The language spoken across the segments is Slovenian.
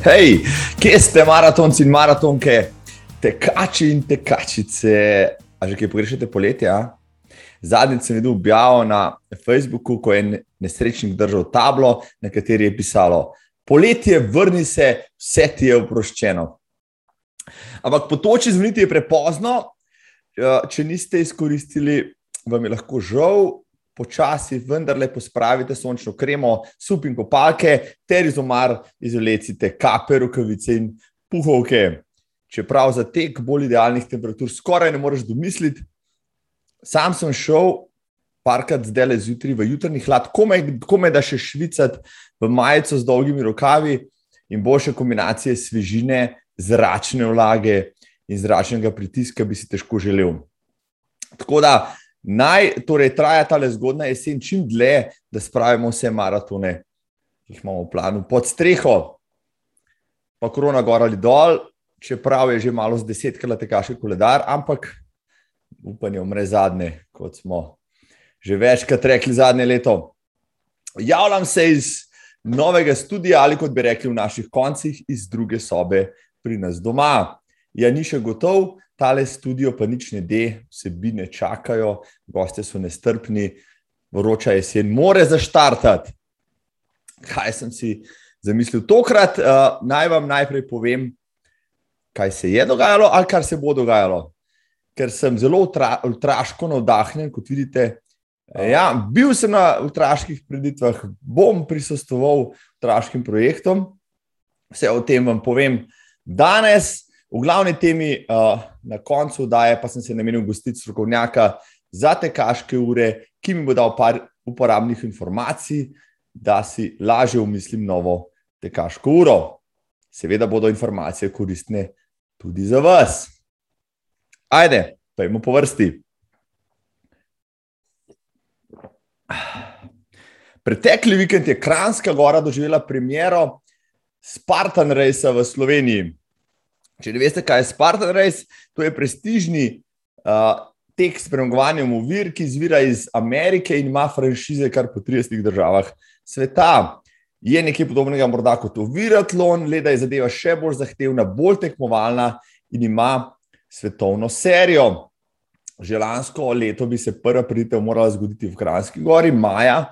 Hej, kje ste maratonci in maratonke, tekači in tekačice? A že kaj pogrešate poletje? Zadnjič sem videl objavo na Facebooku, ko je nesrečnik držal tablo, na kateri je pisalo: Poletje, vrni se, vse ti je oproščeno. Ampak po toči zmeniti je prepozno, če niste izkoristili, vam je lahko žal, počasi, vendarle pospravite sončno kremo, sup in kopalke, ter iz omar izlecite kape, rokavice in puhovke. Čeprav za tek bolj idealnih temperatur skoraj ne moreš domisliti, sam sem šel parkrat zdaj le zjutraj v jutrni hlad, komaj, komaj da še švicati v majico z dolgimi rokavi in boljše kombinacije svežine, zračne vlage in zračnega pritiska bi si težko želel. Tako da naj torej traja ta zgodna jesen čim dlje, da spravimo vse maratone, ki jih imamo v planu, pod streho, pa korona gor ali dol, čeprav je že malo z desetkrat tekaški koledar, ampak upanje umre zadnje, kot smo že večkrat rekli zadnje leto. Javljam se iz novega studia ali kot bi rekli v naših koncih, iz druge sobe pri nas doma. Ja, ni še gotov, tale studio pa nič ne de, vsebine čakajo, gosti so nestrpni, vroča jesen, more zaštartati. Kaj sem si zamislil tokrat? Uh, naj vam najprej povem, kaj se je dogajalo ali kar se bo dogajalo. Ker sem zelo ultra, ultraško navdahnjen, kot vidite. Ja, bil sem na ultraških preditvah, bom prisostoval ultraškim projektom. Vse o tem vam povem danes. V glavni temi uh, na koncu daje, pa sem se namenil gostiti strokovnjaka za tekaške ure, ki mi bo dal par uporabnih informacij, da si lažje umislim novo tekaško uro. Seveda bodo informacije koristne tudi za vas. Ajde, pojmo po vrsti. Pretekli vikend je Kranska gora doživela premiero Spartan Race v Sloveniji. Če ne veste, kaj je Spartan Race, to je prestižni uh, tek s premagovanjem uvir, ki izvira iz Amerike in ima franšize kar po 30 državah sveta. Je nekaj podobnega, morda kot Oviratlon, le da je zadeva še bolj zahtevna, bolj tekmovalna in ima svetovno serijo. Že lansko leto bi se prva priditev morala zgoditi v Kranjski gori, maja,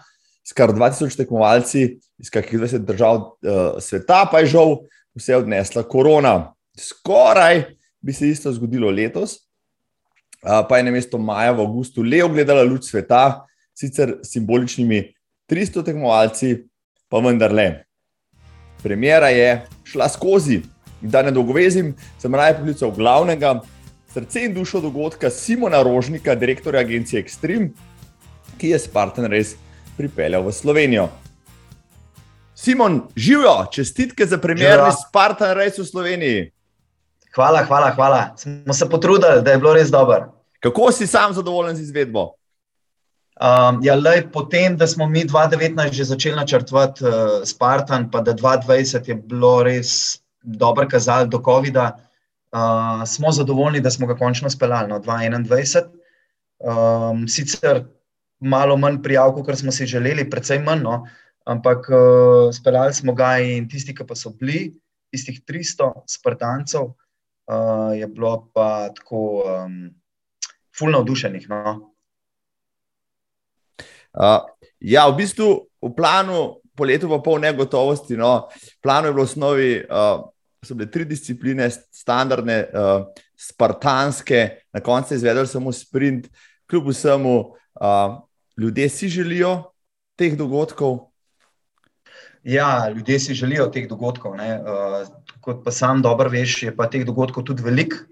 s kar 2000 tekmovalci iz kakih 20 držav uh, sveta, pa je žal vse odnesla korona skoraj bi se isto zgodilo letos, pa je na mesto maja v avgustu le ogledala luč sveta, sicer s simboličnimi 300 tekmovalci, pa vendar le. Premjera je šla skozi, da ne dolgovezim, sem raje poklical glavnega srce in dušo dogodka Simona Rožnika, direktorja agencije Extreme, ki je Spartan res pripeljal v Slovenijo. Simon, živijo, čestitke za premjerni Spartan res v Sloveniji. Hvala, hvala, hvala. Smo se potrudili, da je bilo res dobro. Kako si sam zadovoljen z izvedbo? Um, ja, lej, potem, da smo mi 2019 že začeli načrtovati uh, Spartan, pa da 2020 je bilo res dobro kazalo do COVID-a, uh, smo zadovoljni, da smo ga končno speljali na no, 2021. Um, sicer malo manj prijav, kot smo si želeli, precej manj, no, ampak uh, speljali smo ga in tisti, ki pa so bili, tistih 300 Spartancov uh, je bilo pa tako um, fulno vdušenih. No? Uh, ja, v bistvu v planu, po letu pa pol negotovosti, no, planu je bilo v osnovi, uh, so bile tri discipline, standardne, uh, spartanske, na koncu je izvedel samo sprint, kljub vsemu, uh, ljudje si želijo teh dogodkov. Ja, ljudje si želijo teh dogodkov. Uh, kot pa sam dobro veš, je pa teh dogodkov tudi veliko,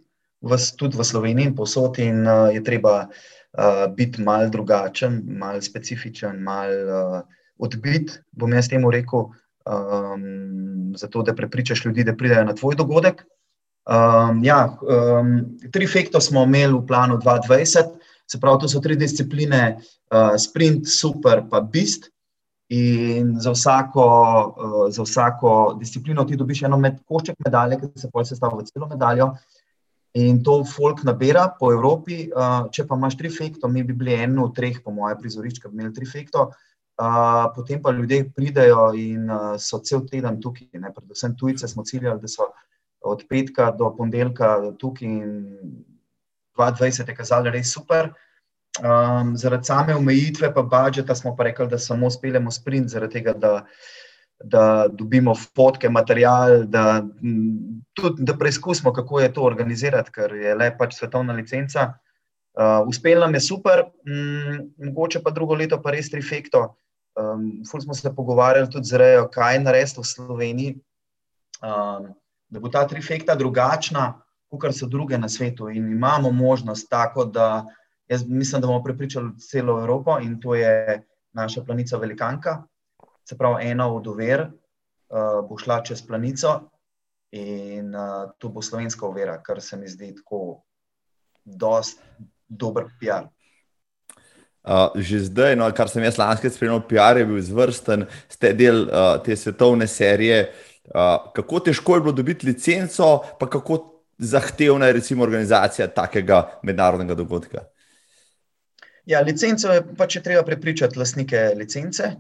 tudi v Sloveniji in posod, in uh, je treba uh, biti mal drugačen, mal specifičen, mal uh, odbit, bom jaz temu rekel, um, zato da prepričaš ljudi, da pridejo na tvoj dogodek. Um, ja, um, tri fekto smo imeli v planu 2020, se pravi, to so tri discipline: uh, sprint, super, pa bist. In za vsako, uh, za vsako disciplino ti dobiš eno med, košček medalje, ki se potem sestavlja v celo medaljo. In to folk nabira po Evropi. Uh, če pa imaš tri fekto, mi bi bili eno od treh, po mojem, prizorišču, ki bi imeli tri fekto, Uh, potem pa ljudje pridejo in uh, so cel teden tukaj. Ne? Predvsem tujce smo ciljali, da so od petka do ponedeljka tukaj in 2020 je kazalo res super. Um, zaradi same omejitve, pa budžeta, smo pa rekli, da samo speljemo sprint, zaradi tega, da, da dobimo fotke, material, da, tudi, da preizkusimo, kako je to organizirati, ker je le pač svetovna licenca. Uh, uspel nam je super, um, mogoče pa drugo leto pa res trifekto. Um, ful smo se pogovarjali tudi z Rejo, kaj narediti v Sloveniji, um, da bo ta trifekta drugačna, kot so druge na svetu. In imamo možnost tako, da jaz mislim, da bomo prepričali celo Evropo in to je naša planica Velikanka. Se pravi, ena od uver uh, bo šla čez planico in uh, to bo slovenska uvera, kar se mi zdi tako dost dober PR. Uh, že zdaj, no, kar sem jaz lansko spremljal, PR je bil izvrsten, ste del uh, te svetovne serije. Uh, kako težko je bilo dobiti licenco, pa kako zahtevna je recimo organizacija takega mednarodnega dogodka? Ja, licenco je pač je treba prepričati lastnike licence.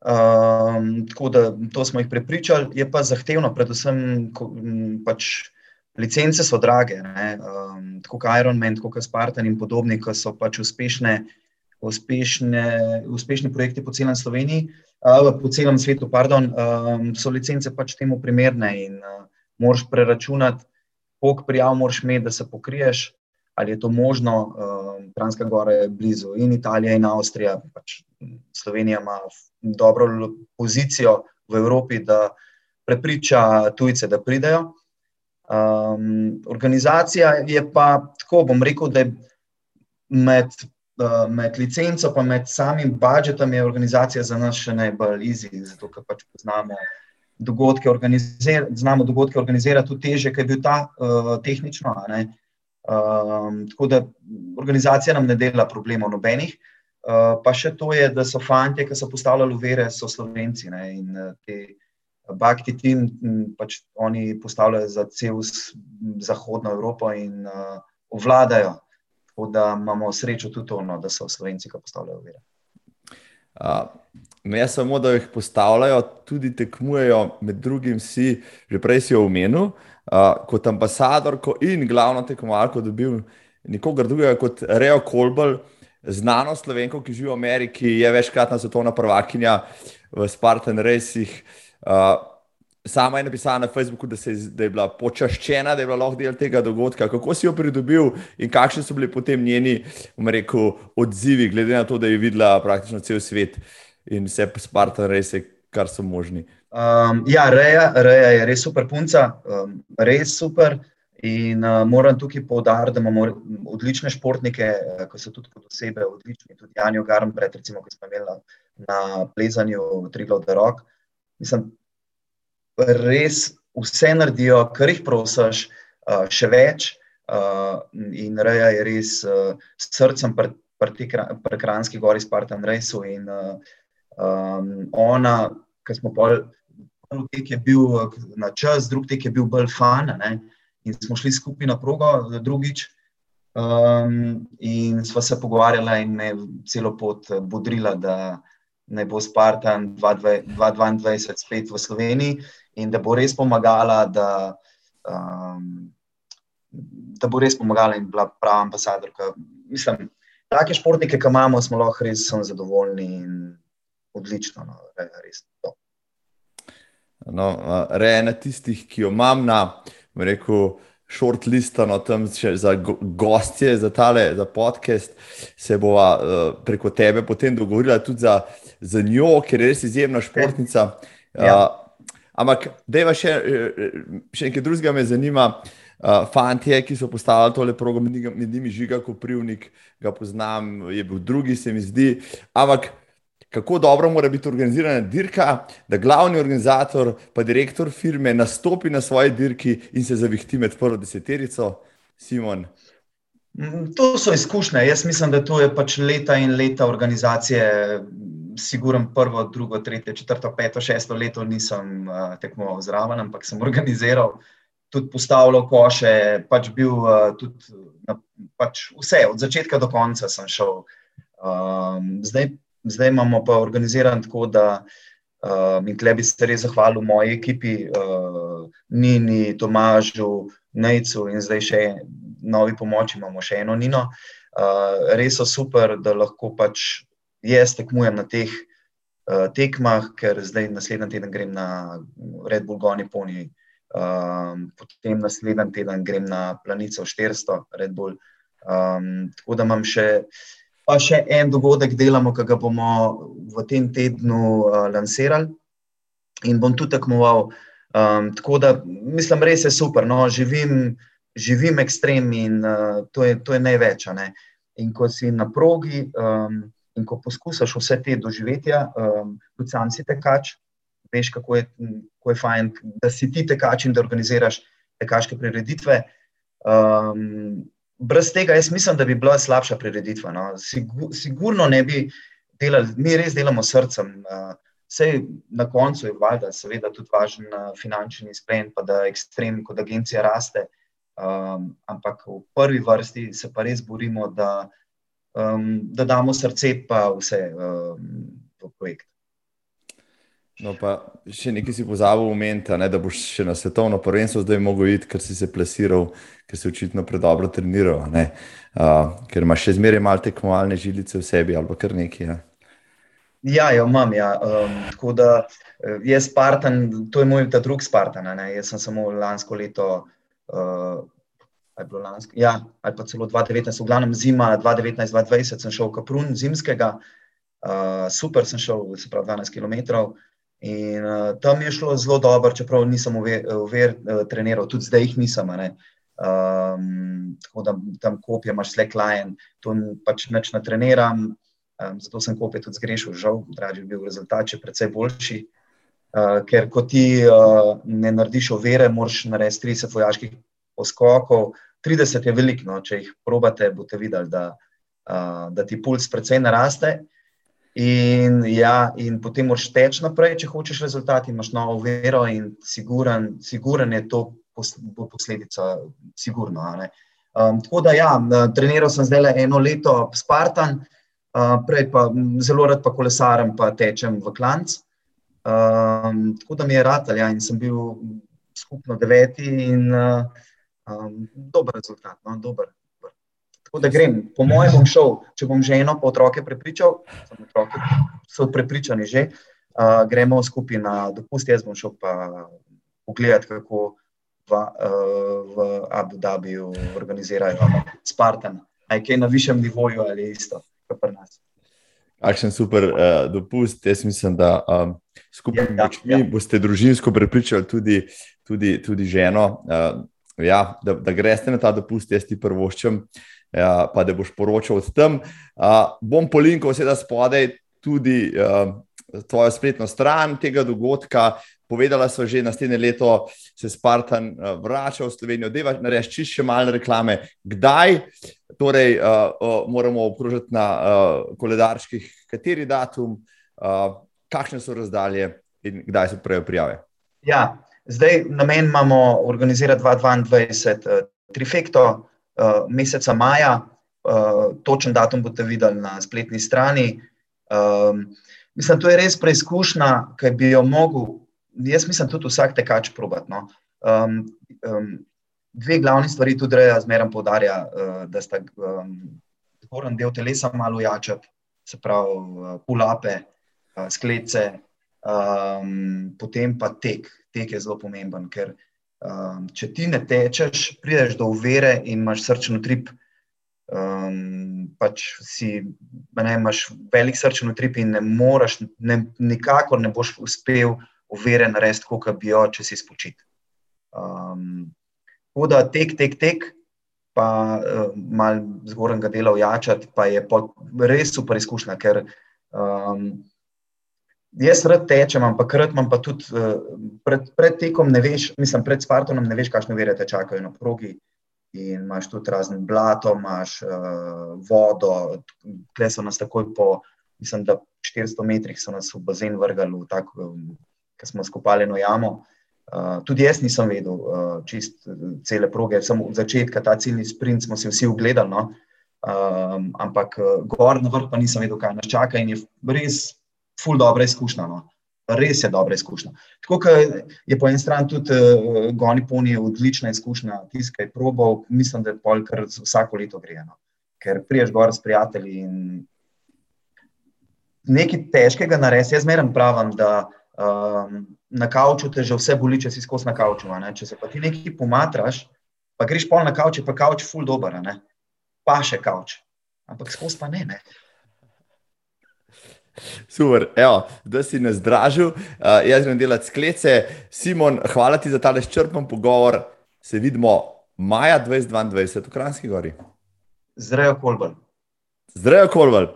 Um, tako da to smo jih prepričali, je pa zahtevno, predvsem ko, pač licence so drage. Um, tako kot Ironman, tako kot Spartan in podobni, ki so pač uspešne uspešne, uspešni projekti po celem Sloveniji, uh, po celem svetu, pardon, um, so licence pač temu primerne in uh, moraš preračunati, koliko prijav moraš imeti, da se pokriješ, ali je to možno. Um, Kranska Gora je blizu in Italija in Avstrija, pač Slovenija ima dobro pozicijo v Evropi, da prepriča tujce, da pridejo. Um, organizacija je pa tako, bom rekel, da je med Eh, med licenco in med samim budžetom je organizacija za nas še najbolj easy, zato ker pač poznamo dogodke, organizir, znamo dogodke organizirati tudi teže, ker je bil ta uh, tehnično. Um, tako da organizacija nam ne dela problemov nobenih. Uh, pa še to je, da so fanti, ki so postavljali vere, so slovenci. Ne? In uh, te bakti tim, pač oni postavljajo za cel zahodno Evropo in uh, vladajo. Tako da imamo srečo tudi to, no, da so Slovenci, ki postavljajo vire. Ne samo, da jih postavljajo, tudi tekmujejo, med drugim si, že prej si omenil, uh, kot ambasador in glavno tekmovalko dobil nikogar drugega kot Reo Kolbel, znano slovenko, ki živi v Ameriki, je večkratna svetovna prvakinja v Spartan Racing. Uh, Sama je napisala na Facebooku, da, se, da je bila počaščena, da je bila lahko del tega dogodka. Kako si jo pridobil in kakšni so bili potem njeni rekel, odzivi, glede na to, da je videla praktično cel svet in vse Spartan rese, kar so možni. Um, ja, Reja, Reja je res super punca, um, res super. In uh, moram tukaj povdariti, da imamo odlične športnike, uh, ki so tudi kot osebe odlični. Tudi Janjo Garnbret, recimo, ki smo imeli na, na plezanju Triglav Derok. Mislim, res vse naredijo, kar jih prosiš, uh, še več. Uh, in Reja je res uh, srcem pri Kranski gori, Spartan Rejsu. In uh, um, ona, ki smo pol, prvi tek je bil na čas, drugi tek je bil bolj fan. Ne? In smo šli skupaj na progo, drugič. Um, in sva se pogovarjala, in me celo pot budrila, da ne bo Spartan 2022 spet v Sloveniji in da bo res pomagala, da, um, da bo res pomagala in bila prava ambasadorka. Mislim, take športnike, ki imamo, smo lahko res zadovoljni in odlično. No, res, no, Rejna tistih, ki jo imam na reku. Short listano tam za gostje, za tale, za podcast, se bo uh, preko tebe potem dogovorila tudi za, za njo, ker je res izjemna športnica. Ja. Uh, Ampak, da je še, še nekaj drugega, me zanima. Uh, fantje, ki so postavili tole program, med njimi žiga, ko privnik ga poznam, je bil drugi, se mi zdi. Ampak, kako dobro mora biti organizirana dirka, da glavni organizator, pa direktor firme, nastopi na svoji dirki in se zavihti med prvo deseterico, Simon. Mm, to so izkušnje. Jaz mislim, da to je pač leta in leta organizacije siguren prvo, drugo, tretje, četrto, peto, šesto leto nisem uh, tekmoval zraven, ampak sem organiziral, tudi postavljal koše, pač bil uh, tudi na, pač vse, od začetka do konca sem šel. Um, zdaj zdaj imamo pa organiziran tako, da uh, in tle bi se res zahvalil moji ekipi, uh, Nini, Tomažu, Nejcu in zdaj še novi pomoči, imamo še eno Nino. Uh, res so super, da lahko pač jaz tekmujem na teh uh, tekmah, ker zdaj naslednji teden grem na Red Bull Goni Pony. Um, potem naslednji teden grem na Planico 400, Red Bull. Um, tako da imam še uh, pa še en dogodek delamo, ki ga bomo v tem tednu uh, lansirali in bom tudi tekmoval. Um, tako da mislim, res je super. No? Živim, živim ekstrem in uh, to, je, to je največ. Ne? In ko si na progi um, in ko poskusiš vse te doživetja, um, tudi sam si tekač, veš, kako je, kako je fajn, da si ti tekač in da organiziraš tekaške prireditve. Um, brez tega jaz mislim, da bi bila slabša prireditva. No. Sigur, sigurno ne bi delali, mi res delamo srcem. Uh, na koncu je valjda, seveda, tudi važen uh, finančni izplen, pa da ekstrem, kot agencija raste. Um, ampak v prvi vrsti se pa res borimo, da, um, da damo srce pa vse um, v projekt. No, pa še nekaj si pozabil omeniti, da boš še na svetovno prvenstvo zdaj mogel iti, ker si se plesiral, ker si očitno predobro treniral, uh, ker imaš še zmeraj malo tekmovalne žilice v sebi ali kar nekaj. Ja, ja, jo, imam. Ja. Um, tako da eh, je Spartan, to je moj drugi Spartan. Ne? Jaz sem samo lansko leto. Uh, Lansko, ja, ali pa celo 2019, v glavnem zima 2019-2020, sem šel v Kaprun zimskega, uh, super sem šel, se pravi 12 km. In uh, tam je šlo zelo dobro, čeprav nisem uver, uh, treniral, tudi zdaj jih nisem. Um, tako da tam kopije, imaš slackline, to pač neč ne treniram, um, zato sem kopije tudi zgrešil, žal, dražji bi bil rezultat, če precej boljši. Uh, ker ko ti uh, ne narediš overe, moraš narediti 30 vojaških poskokov. 30 je veliko, no, če jih probate, boste videli, da, uh, da ti puls precej naraste. In, ja, in potem moraš teči naprej, če hočeš rezultat, imaš novo vero in siguren, siguren je to bo posledica, sigurno. Um, tako da, ja, treniral sem zdaj le eno leto Spartan, uh, prej pa zelo rad pa kolesarem, pa tečem v klanc. Um, tako da mi je rad, ja, in sem bil skupno deveti in uh, um, dober rezultat, no, dober. Tako da grem, po mojem, bom šel, če bom že eno, pa otroke prepričal, otroke so prepričani že, uh, gremo skupaj na dopust, jaz bom šel pa pogledati, kako v, uh, v Abu Dhabiju organizirajo Spartan. Aj kaj na višjem nivoju ali isto, kot pri nas. Akšen super uh, dopust. Jaz mislim, da um, skupaj ja, ja, ja. boste družinsko prepričali tudi, tudi, tudi ženo, uh, ja, da, da greste na ta dopust, jaz ti prvoščem. Uh, ja, pa da boš poročal od tam. Uh, bom polinkal, seveda, spodaj tudi uh, tvojo spletno stran tega dogodka. Povedala so že naslednje leto, se Spartan uh, vrača v Slovenijo, da je reči še malo reklame. Kdaj torej, uh, uh, moramo obkrožiti na uh, koledarskih, kateri datum, uh, kakšne so razdalje in kdaj se prejo prijave? Ja, zdaj namen imamo organizirati 2022 uh, trifekto. Eh, meseca maja, uh, točen datum boste videli na spletni strani. Um, mislim, to je res preizkušnja, ki bi jo mogel, jaz mislim, tudi vsak tekač probati. No. Um, um, dve glavni stvari tudi reja zmeraj podarja, uh, da sta um, zgoren del telesa malo jačati, se pravi, uh, pulape, uh, sklece, um, potem pa tek. Tek je zelo pomemben, ker Um, če ti ne tečeš, prideš do uvere in imaš srčni utrip, um, pač si, ne, imaš velik srčni utrip in ne moreš, ne, nikakor ne boš uspel uvere narediti, kot bi jo, če si spočit. Um, tako da tek, tek, tek, pa uh, malo zgornjega dela ojačati, pa je res super izkušnja, ker um, Jaz rad tečem, ampak rad imam pa tudi uh, pred, pred tekom, ne veš, mislim, pred Spartanom, ne veš, kakšne vere te čakajo na progi. In imaš tudi razne blato, imaš uh, vodo, tle so nas takoj po, mislim, da 400 metrih so nas v bazen vrgali, tako, um, ker smo skopali eno jamo. Uh, tudi jaz nisem vedel, uh, čist cele proge, samo od začetka ta ciljni sprint smo si vsi ogledali. No? Um, ampak gor na vrh pa nisem vedel, kaj nas čaka in je res ful dobra izkušnja. No. Res je dobra izkušnja. Tako je po eni strani tudi uh, Goni Poni odlična izkušnja, tiskaj probov, mislim, da je pol kar vsako leto grejeno. Ker priješ gor s prijatelji in nekaj težkega narediti. Jaz zmeraj pravim, da um, na kavču te že vse boli, če si skozi na kavču. Če se pa ti nekaj pomatraš, pa greš pol na kavč, pa kavč ful dober, pa še kavč. Ampak skozi pa ne. ne. Super, Evo, da si nas zdražil, uh, jaz grem delati sklece. Simon, hvala ti za ta izčrpen pogovor. Se vidimo maja 2022 v Kranski gori. Zdravo, Kolbal. Zdravo, Kolbal.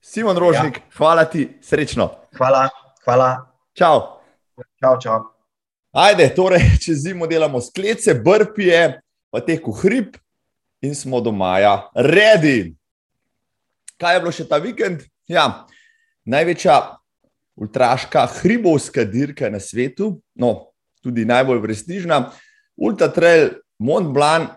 Simon Rožnik, ja. hvala ti, srečno. Hvala, hvala. Čau. Čau, čau. Ajde, torej, če zimo delamo sklece, brpije, pa teku hrib in smo do maja redi. Kaj je bilo še ta vikend? Ja, največja ultraška hribovska dirka na svetu, no, tudi najbolj prestižna, Ultra Trail Mont Blanc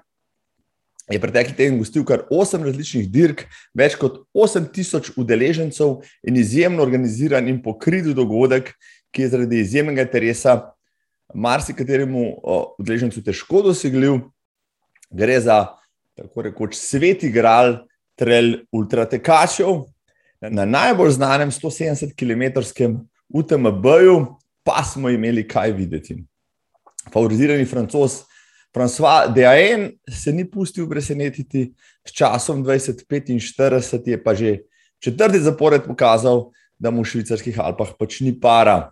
je pretekli teden gostil kar 8 različnih dirk, več kot 8000 udeležencev in izjemno organiziran in pokrit dogodek, ki je zaradi izjemnega interesa marsikateremu udeležencu težko dosegljiv. Gre za tako rekoč sveti gral trail ultratekačev na najbolj znanem 170 km UTMB-ju, pa smo imeli kaj videti. Favorizirani francos François Dejaen se ni pustil presenetiti, s časom 2045 je pa že četrti zapored pokazal, da mu v švicarskih Alpah pač ni para.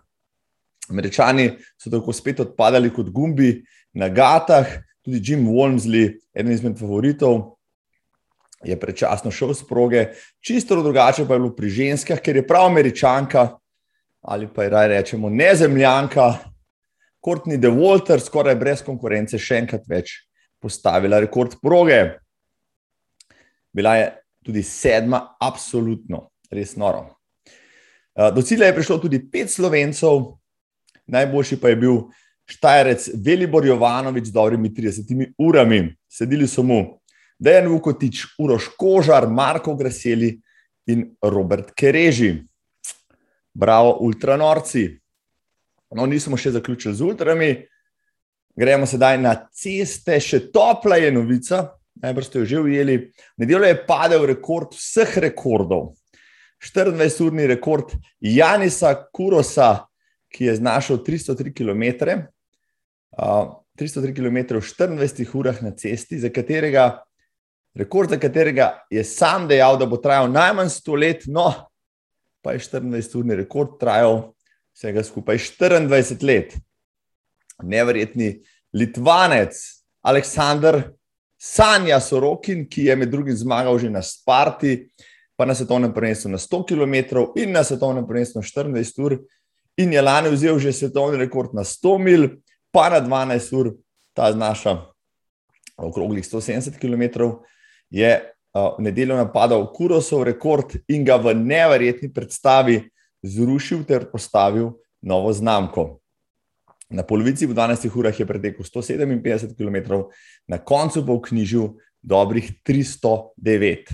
Američani so tako spet odpadali kot gumbi na gatah, tudi Jim Walmsley, eden izmed favoritov, je prečasno šel z proge, čisto drugače pa je bilo pri ženskah, ker je prav američanka ali pa je raje rečemo nezemljanka, Courtney De Walter, skoraj brez konkurence, še enkrat več postavila rekord proge. Bila je tudi sedma, absolutno, res noro. Eh, do cilja je prišlo tudi pet slovencev, najboljši pa je bil Štajerec Velibor Jovanovič z dobrimi 30 urami. Sedeli so mu Dejan Vukotič, Uroš Kožar, Marko Graseli in Robert Kereži. Bravo, ultranorci. No, nismo še zaključili z ultrami, gremo sedaj na ceste, še topla je novica, najbrž ste jo že ujeli. Nedeljo je padel rekord vseh rekordov. 24-urni rekord Janisa Kurosa, ki je znašel 303 km, uh, 303 km v 24 urah na cesti, za katerega, rekord za katerega je sam dejal, da bo trajal najmanj 100 let, no, pa je 24-urni rekord trajal vsega skupaj 24 let. Neverjetni Litvanec, Aleksandr Sanja Sorokin, ki je med drugim zmagal že na Sparti, pa na svetovnem prvenstvu na 100 km in na svetovnem prvenstvu na 24 ur, in je lani vzel že svetovni rekord na 100 mil, pa na 12 ur, ta znaša okroglih 170 km. Je v nedeljo napadal Kurosov rekord in ga v neverjetni predstavi zrušil ter postavil novo znamko. Na polovici v 12 urah je pretekel 157 km, na koncu v knjižu dobrih 309.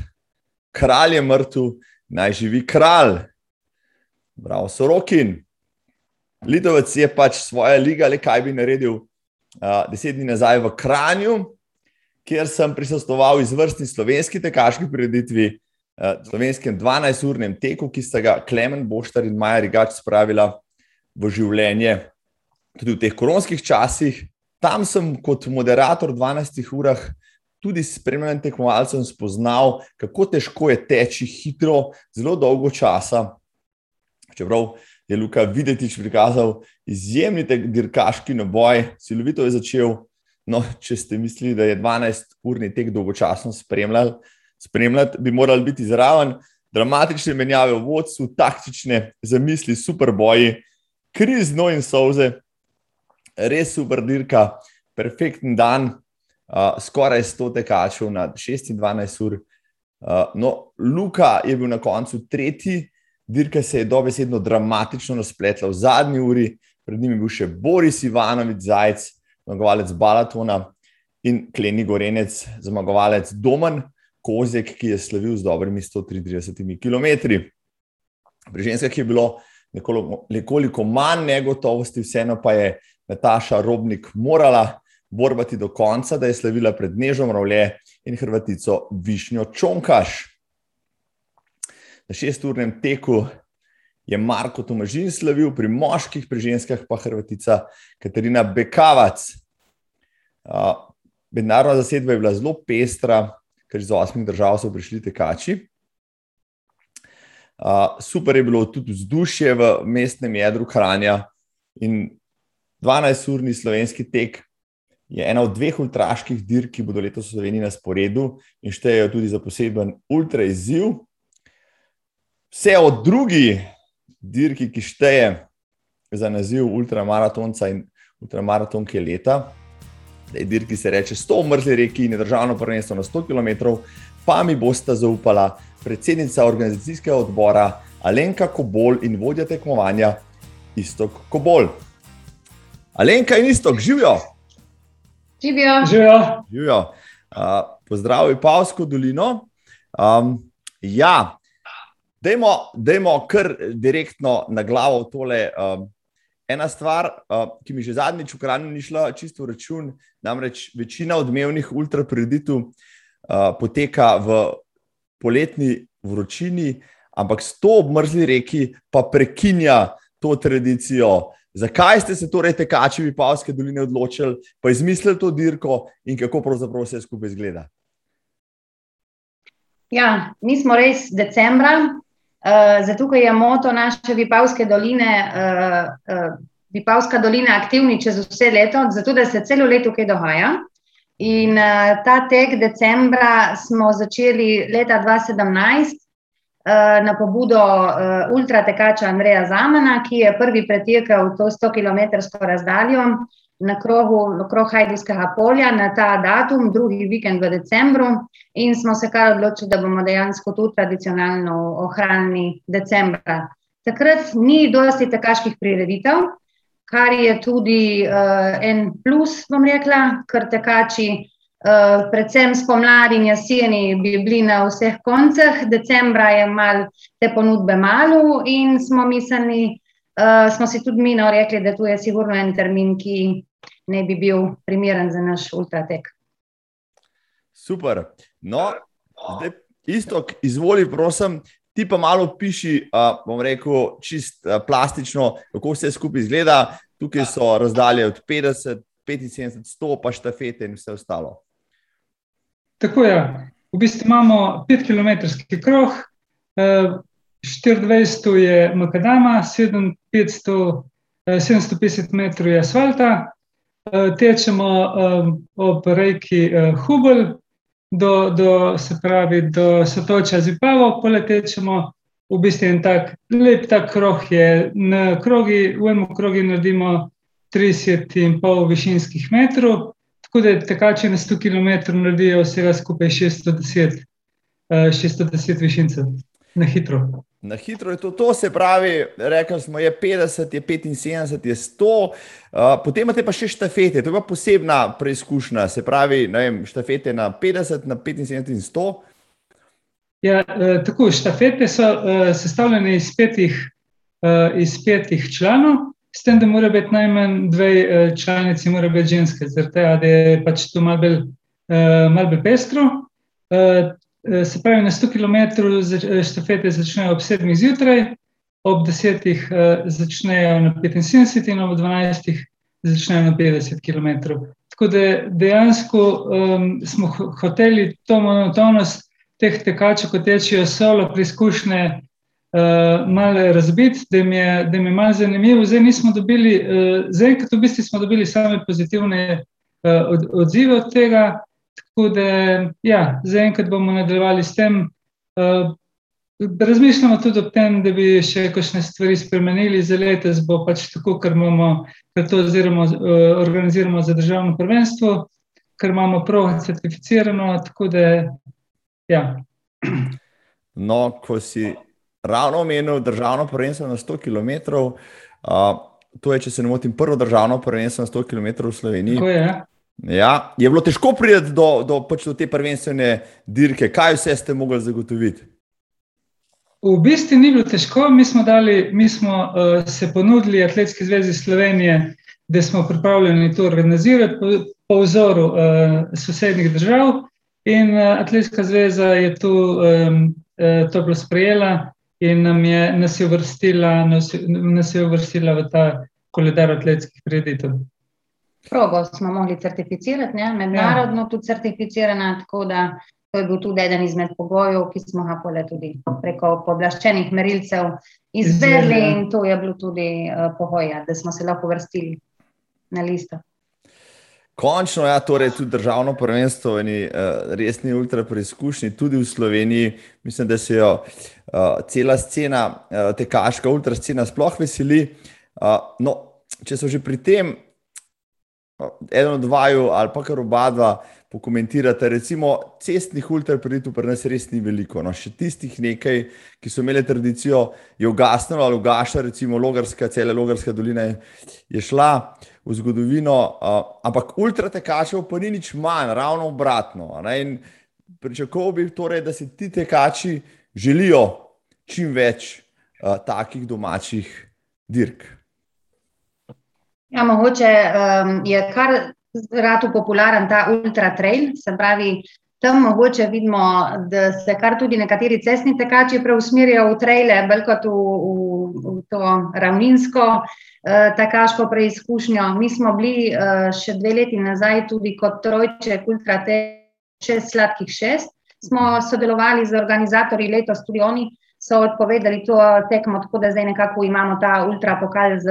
Kralj je mrtev, naj živi kralj. Bravo, Sorokin. Lidovec je pač svoje lige ali kaj bi naredil uh, deset dni nazaj v Kranju, kjer sem prisostoval izvrstni slovenski tekaški prireditvi, Eh, slovenskem 12-urnem teku, ki sta ga Klemen Boštar in Maja Rigač spravila v življenje, tudi v teh koronskih časih. Tam sem kot moderator v 12 urah tudi s spremljanjem tekmovalcev spoznal, kako težko je teči hitro, zelo dolgo časa. Čeprav je Luka Videtič prikazal izjemni dirkaški naboj, silovito je začel. No, če ste mislili, da je 12-urni tek dolgočasno spremljati, bi morali biti zraven. Dramatične menjave v vodstvu, taktične zamisli, super boji, krizno in solze, res super dirka, perfekten dan, uh, skoraj 100 tekačev na 26 ur. Uh, no, Luka je bil na koncu tretji, dirka se je dobesedno dramatično razpletla v zadnji uri, pred njim je bil še Boris Ivanovič Zajec, zmagovalec Balatona in Kleni Gorenec, zmagovalec Domen. Kozek, ki je slavil z dobrimi 133 km. Pri ženskah je bilo nekoliko manj negotovosti, vseeno pa je Nataša Robnik morala borbati do konca, da je slavila pred Nežom Ravlje in Hrvatico Višnjo Čonkaš. Na šesturnem teku je Marko Tomažin slavil, pri moških, pri ženskah pa Hrvatica Katarina Bekavac. Mednarodna zasedba je bila zelo pestra, ker iz osmih držav so prišli tekači. Super je bilo tudi vzdušje v mestnem jedru Kranja in 12-urni slovenski tek je ena od dveh ultraških dirk, ki bodo letos v Sloveniji na sporedu in štejejo tudi za poseben ultra izziv. Vse od drugi dirki, ki šteje za naziv ultramaratonca in ultramaratonke leta, dirki se reče 100 mrzli reki in je državno prvenstvo na 100 km, pa mi bosta zaupala predsednica organizacijskega odbora Alenka Kobol in vodja tekmovanja Istok Kobol. Alenka in Istok, živijo! Živijo! živijo. živijo. Uh, Pozdravljen, Pavsko dolino. Um, ja, dajmo, dajmo kar direktno na glavo tole. Um, ena stvar, uh, ki mi že zadnjič v Kranju ni šla čisto v račun, namreč večina odmevnih ultrapreditiv uh, poteka v poletni vročini, ampak s to obmrzli reki pa prekinja to tradicijo. Zakaj ste se torej tekači v Pavske doline odločili, pa izmislili to dirko in kako pravzaprav vse skupaj izgleda? Ja, mi smo res decembra, uh, zato je moto naše Vipavske doline, uh, uh, Vipavska dolina aktivni čez vse leto, zato da se celo leto kaj dogaja. In uh, ta tek decembra smo začeli leta 2017 uh, na pobudo uh, ultratekača Andreja Zamana, ki je prvi pretekel to 100 km razdaljo na krogu krog Hajdijskega polja na ta datum, drugi vikend v decembru. In smo se kar odločili, da bomo dejansko tu tradicionalno ohranili decembra. Takrat ni dosti tekaških prireditev kar je tudi uh, en plus, bom rekla, ker tekači, uh, predvsem spomladi in jeseni, bi bili na vseh koncih, decembra je mal te ponudbe malo in smo mislili, uh, smo si tudi mi no rekli, da tu je sigurno en termin, ki ne bi bil primeren za naš ultratek. Super. No, zdaj, isto, izvoli, prosim, Ti pa malo piši, uh, bom rekel, čist uh, plastično, kako vse skupaj izgleda. Tukaj so razdalje od 50, 75, 100, pa štafete in vse ostalo. Tako je. V bistvu imamo 5 km krog, 24 je makadama, 750 metrov je asfalta, tečemo ob reki Hubel, do, do, se pravi, do Sotoča Zipavo, poletečemo v bistvu en tak lep tak krog je. Na krogi, v enem krogu naredimo 30,5 višinskih metrov, tako da tekači na 100 km naredijo vsega skupaj 610, 610 višincev na hitro. Na hitro je to, to se pravi, rekli smo, je 50, je 75, je 100, uh, potem imate pa še štafete, to je pa posebna preizkušnja, se pravi, vem, štafete na 50, na 75 in 100. Ja, uh, tako, štafete so uh, sestavljene iz petih, uh, iz petih članov, s tem, da mora biti najmanj dve uh, članici, mora biti ženske, zaradi tega, da je pač to malo bolj uh, pestro. Eh, se pravi, na 100 km eh, štafete začnejo ob 7 zjutraj, ob 10 eh, začnejo na 75 in ob 12 začnejo na 50 km. Tako da dejansko um, smo hoteli to monotonost teh tekačev, ko tečejo solo, preizkušnje uh, malo razbiti, da jim je, da jim je malo zanimivo. Zdaj nismo dobili, uh, zdaj, kot v bistvu smo dobili same pozitivne uh, od, odzive od tega. Tako da, ja, zaenkrat bomo nadaljevali s tem. Uh, razmišljamo tudi o tem, da bi še kakšne stvari spremenili za letos, bo pač tako, ker imamo, ker to oziroma, uh, organiziramo za državno prvenstvo, ker imamo prav certificirano. Tako da, ja. No, ko si ravno omenil državno prvenstvo na 100 km. Uh, To je, če se ne motim, prvo državno prvenstvo na 100 km v Sloveniji. Tako je. Ja. Je bilo težko priti do, do, pač do te prvenstvene dirke, kaj vse ste mogli zagotoviti? V bistvu ni bilo težko, mi smo, dali, mi smo uh, se ponudili Atletski zvezi Slovenije, da smo pripravljeni to organizirati po, po vzoru uh, sosednjih držav. In uh, Atletska zveza je tu, um, uh, to bilo sprejela in nam je, nas, je uvrstila, nas, nas je uvrstila v ta koledar atletskih kreditov. Progo smo mogli certificirati, ne? mednarodno ja. tudi certificirana, tako da to je bil tudi eden izmed pogojev, ki smo ga pole tudi preko poblaščenih merilcev izvedli ja. in to je bilo tudi uh, pogoj, da smo se lahko vrstili na listo. Končno, ja, torej tudi državno prvenstvo in uh, resni ultra preizkušnji, tudi v Sloveniji. Mislim, da se jo uh, cela scena, uh, tekaška ultra scena, sploh veseli. Uh, no, če so že pri tem, eno od vaju ali pa kar oba dva pokomentirate. Recimo, cestnih ultrapreditev pri nas res ni veliko. No, še tistih nekaj, ki so imeli tradicijo, je ugasnilo ali ugaša, recimo Logarska, cela Logarska dolina je šla v zgodovino, uh, ampak ultratekačev pa ni nič manj, ravno obratno. Pričakoval bi torej, da se ti tekači želijo čim več uh, takih domačih dirk. Ja, mogoče um, je kar rado popularen ta ultra trail, se pravi, tam mogoče vidimo, da se kar tudi nekateri cestni tekači preusmerijo v traile, bolj kot v, v, v to ravninsko uh, tekaško preizkušnjo. Mi smo bili uh, še dve leti nazaj tudi kot trojček ultra trail, šest sladkih šest. Smo sodelovali z organizatorji letos, tudi oni so odpovedali to tekmo, tako da zdaj nekako imamo ta ultra pokal z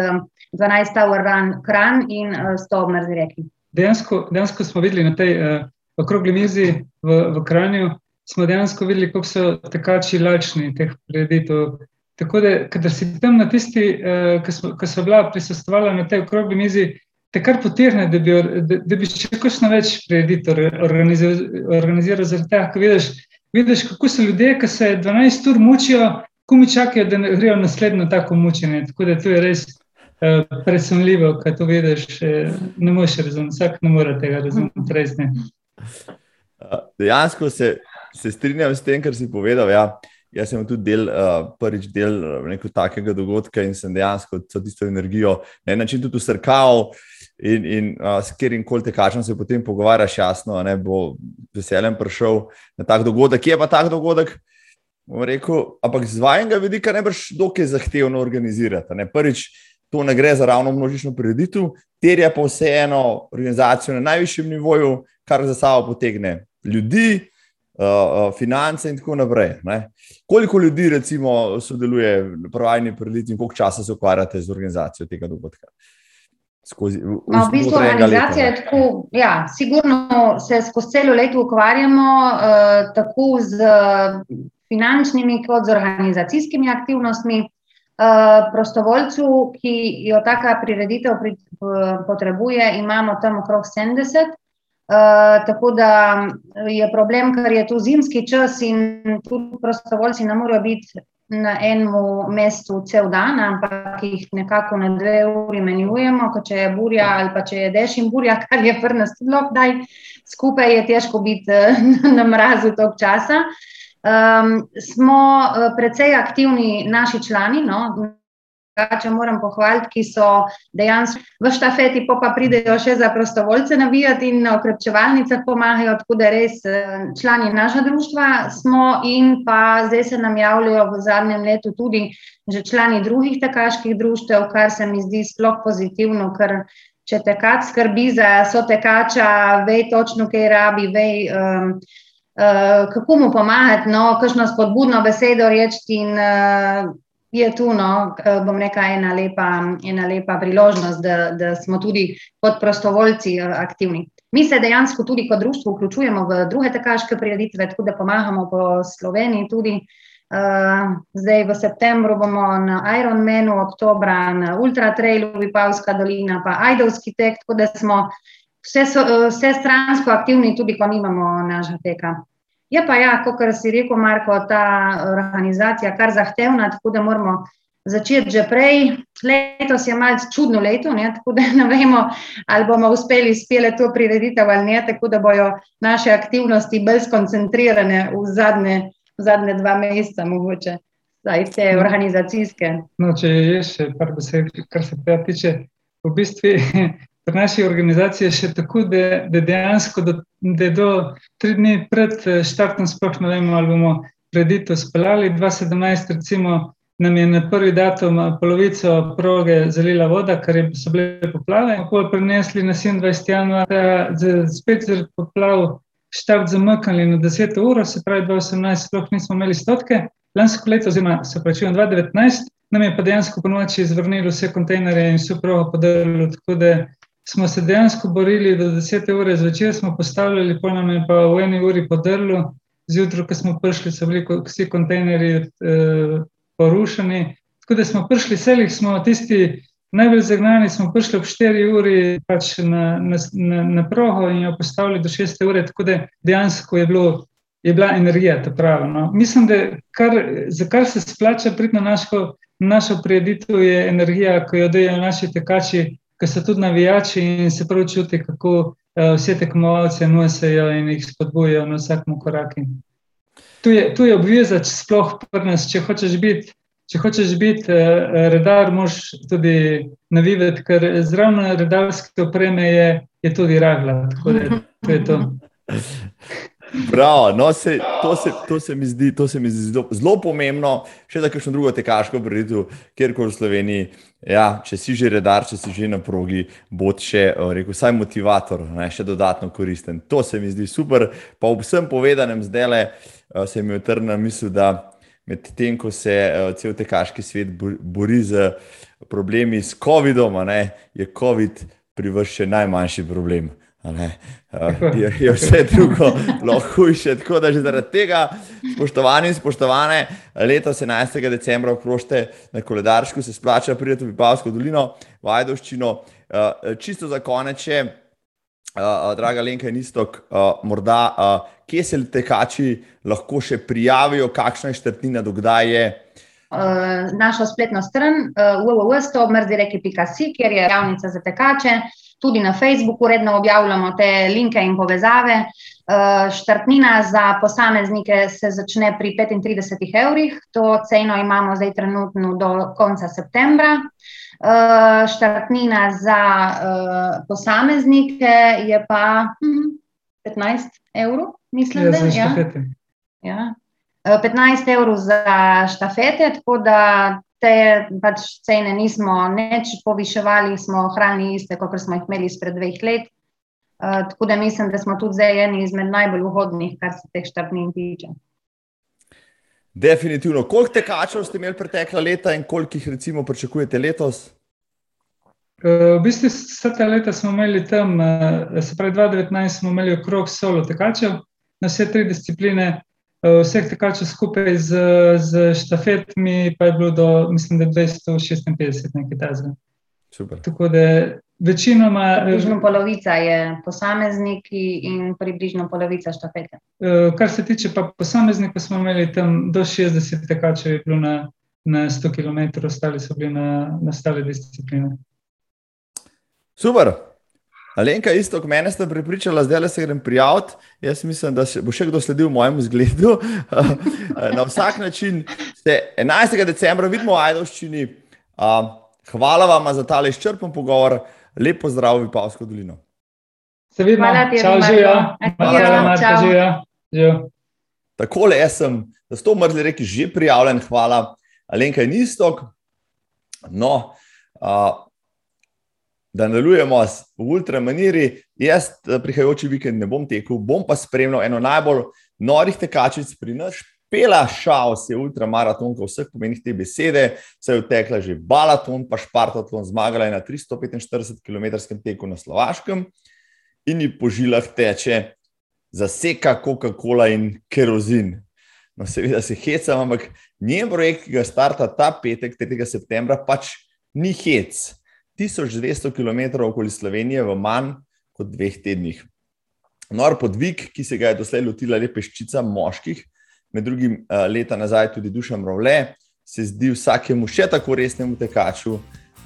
12 Tower Run Kran in 100 uh, mrzi reki. Dejansko, dejansko smo videli na tej uh, okrogli mizi v, v Kranju, smo dejansko videli, kako so tekači lačni teh preditev. Tako da, kadar si tam na tisti, uh, ki so bila prisostovala na tej okrogli mizi, te kar potegne, da bi, da, da bi še kakšno več preditev organiziral, organiziral zaradi tega, ko vidiš, vidiš, kako so ljudje, ki se 12 ur mučijo, ko mi čakajo, da grejo naslednjo tako mučenje. Tako da to je res uh, presenljivo, kaj to vidiš. Uh, ne moreš razumeti, vsak ne more tega razumeti. Res ne. Dejansko se, se strinjam s tem, kar si povedal. Ja. Jaz sem tudi del, uh, prvič del nekega takega dogodka in sem dejansko to tisto energijo na en način tudi usrkal. In, in uh, s katerim koli tekačem se potem pogovarjaš, jasno, ne bo veseljem prišel na tak dogodek. Je pa tak dogodek? Rekel, ampak z vajnega vidika ne boš dokaj zahtevno organizirati. Ne? Prvič, to ne gre za ravno množično prireditev, terja pa vseeno organizacijo na najvišjem nivoju, kar za sabo potegne ljudi, uh, uh, finance in tako naprej. Ne? Koliko ljudi, recimo, sodeluje v prvajni prireditvi in koliko časa se ukvarjate z organizacijo tega dogodka? Skozi no, v bistvu organizacija je tako, ja, sigurno se skozi celo leto ukvarjamo uh, tako z finančnimi kot z organizacijskimi aktivnostmi. Uh, prostovoljcu, ki jo taka prireditev pri, uh, potrebuje, imamo tam okrog 70. Uh, tako da je problem, ker je tu zimski čas in tudi prostovoljci ne morejo biti na enem mestu cel dan, ampak jih nekako na dve uri menjujemo, kot če je burja ali pa če je dež in burja, kar je prnast lokdaj, skupaj je težko biti na mrazu tok časa. Um, smo uh, precej aktivni naši člani, no, Če moram pohvaliti, ki so dejansko v štafeti, pa, pa pridejo še za prostovoljce navijati in na okrepčevalnicah pomagajo, tako da res eh, člani našega društva smo in pa zdaj se nam javljajo v zadnjem letu tudi že člani drugih tekaških društev, kar se mi zdi sploh pozitivno, ker če tekač skrbi za sotekača, vej točno, kaj rabi, vej. Um, Uh, kako mu pomagati, no, kakšno spodbudno besedo reči, in uh, je tu, no, bom rekla, ena lepa, ena lepa priložnost, da, da smo tudi kot prostovoljci eh, aktivni. Mi se dejansko tudi kot društvo vključujemo v druge tekaške prireditve, tako da pomagamo po Sloveniji tudi. Uh, zdaj v septembru bomo na Ironmanu, oktobra na Ultra Trailu, Vipavska dolina, pa Ajdovski tek, tako da smo vse, vse stransko aktivni, tudi ko nimamo naša teka. Je pa, ja, kot si rekel, Marko, ta organizacija kar zahtevna, tako da moramo začeti že prej. Letos je malce čudno leto, ne? tako da ne vemo, ali bomo uspeli spele to prireditev ali ne, tako da bojo naše aktivnosti bolj skoncentrirane v zadnje, v zadnje dva meseca, mogoče, zdaj te organizacijske. No, če je še par besed, kar se tega tiče, v bistvu pri naši organizaciji je še tako, da, da dejansko do, da do tri dni pred štartom sploh ne vemo, ali bomo preditev speljali. 2017 recimo nam je na prvi datum polovico proge zalila voda, ker so bile poplave. Potem prenesli na 27. januar, spet zaradi poplav, štart zamaknili na 10. uro, se pravi 2018 sploh nismo imeli stotke. Lansko leto, oziroma se pravi 2019, nam je pa dejansko po noči izvrnili vse kontejnerje in vse progo podarilo, tako da smo se dejansko borili do 10. ure zvečer, smo postavljali, pa nam je pa v eni uri podarilo, zjutraj, ko smo prišli, so bili vsi kontejnerji eh, porušeni. Tako da smo prišli, selih smo tisti najbolj zagnani, smo prišli ob 4 uri pač na, na, na, na progo in jo postavili do 6 ure, tako da dejansko je, bilo, je bila energija ta prava. No. Mislim, da kar, za kar se splača priti na našo, našo prijeditev je energija, ko jo dajo naši tekači, ki so tudi navijači in se prav čuti, kako uh, vse tekmovalce nosijo in jih spodbujajo na vsakem koraku. Tu je, tu je obveza, če sploh prnas, če hočeš biti. Če hočeš biti uh, redar, moš tudi navivati, ker zraven redarske opreme je, je tudi ragla. Tako da to je to. Bravo, no, se, to, se, to, se zdi, to se mi zdi zelo, zelo pomembno, še za kakšno drugo tekaško preditev, kjerkoli v Sloveniji. Ja, če si že redar, če si že na progi, bo še rekel, vsaj motivator, ne, še dodatno koristen. To se mi zdi super. Pa ob vsem povedanem zdaj le se mi je utrnil misel, da medtem ko se cel tekaški svet bori z problemi s COVID-om, je COVID privršen najmanjši problem. Je, je vse drugo lahko hujše. Tako da že zaradi tega, spoštovani in spoštovane, letos 11. decembra okrožite na koledaršku, se splača priti v Pavsko dolino, v Ajdoščino. Čisto za konec, draga Lenka in Istok, morda, kje se tekači lahko še prijavijo, kakšna je štrtnina, dokdaj je. Našo spletno stran www.mrzireki.si, kjer je javnica za tekače tudi na Facebooku redno objavljamo te linke in povezave. Eh, štartnina za posameznike se začne pri 35 evrih, to ceno imamo zdaj trenutno do konca septembra. Eh, štartnina za eh, posameznike je pa 15 hm, evrov, mislim, ja, da je. Ja. 15 evrov za štafete, tako da te pač cene nismo neč poviševali, smo ohranili iste, kot smo jih imeli izpred dveh let. Uh, tako da mislim, da smo tudi zdaj eni izmed najbolj ugodnih, kar se teh štartnin tiče. Definitivno. Koliko tekačev ste imeli pretekla leta in koliko jih recimo pričakujete letos? Uh, v bistvu vse te leta smo imeli tam, uh, se pravi 2019 smo imeli okrog solo tekačev na vse tri discipline, vseh tekačev skupaj z, z štafetami, pa je bilo do, mislim, da 256 nekaj tazga. Tako da večinoma. Eh, približno polovica je posamezniki in približno polovica štafete. Eh, kar se tiče pa posameznikov, smo imeli tam do 60 tekačev, je bilo na, na 100 km, ostali so bili na, na stale discipline. Super. Alenka, isto kot mene, ste pripričali, zdaj le se grem prijaviti. Jaz mislim, da bo še kdo sledil mojemu zgledu. Na vsak način se 11. decembra vidimo v Ajdoščini. Hvala vam za tale izčrpen pogovor. Lepo zdrav v Pavsko dolino. Se vidimo, čau, živijo. Živijo. Takole, jaz sem, da ste to mrzli reki, že prijavljen. Hvala. Alenka je istok. No, uh, da nadaljujemo v ultramaniri. Jaz eh, prihajajoči vikend ne bom tekel, bom pa spremljal eno najbolj norih tekačic pri nas. Pela šaus je ultramaratonka vseh pomenih te besede, se je utekla že balaton, pa špartatlon, zmagala je na 345 km teku na Slovaškem in ji po žilah teče zaseka Coca-Cola in kerozin. No, seveda se hecam, ampak njen projekt, ki ga starta ta petek, 3. septembra, pač ni hec. 1200 km okoli Slovenije v manj kot dveh tednih. Nor podvig, ki se ga je doslej lotila le peščica moških, med drugim eh, leta nazaj tudi Dušan Rovle, se zdi vsakemu še tako resnemu tekaču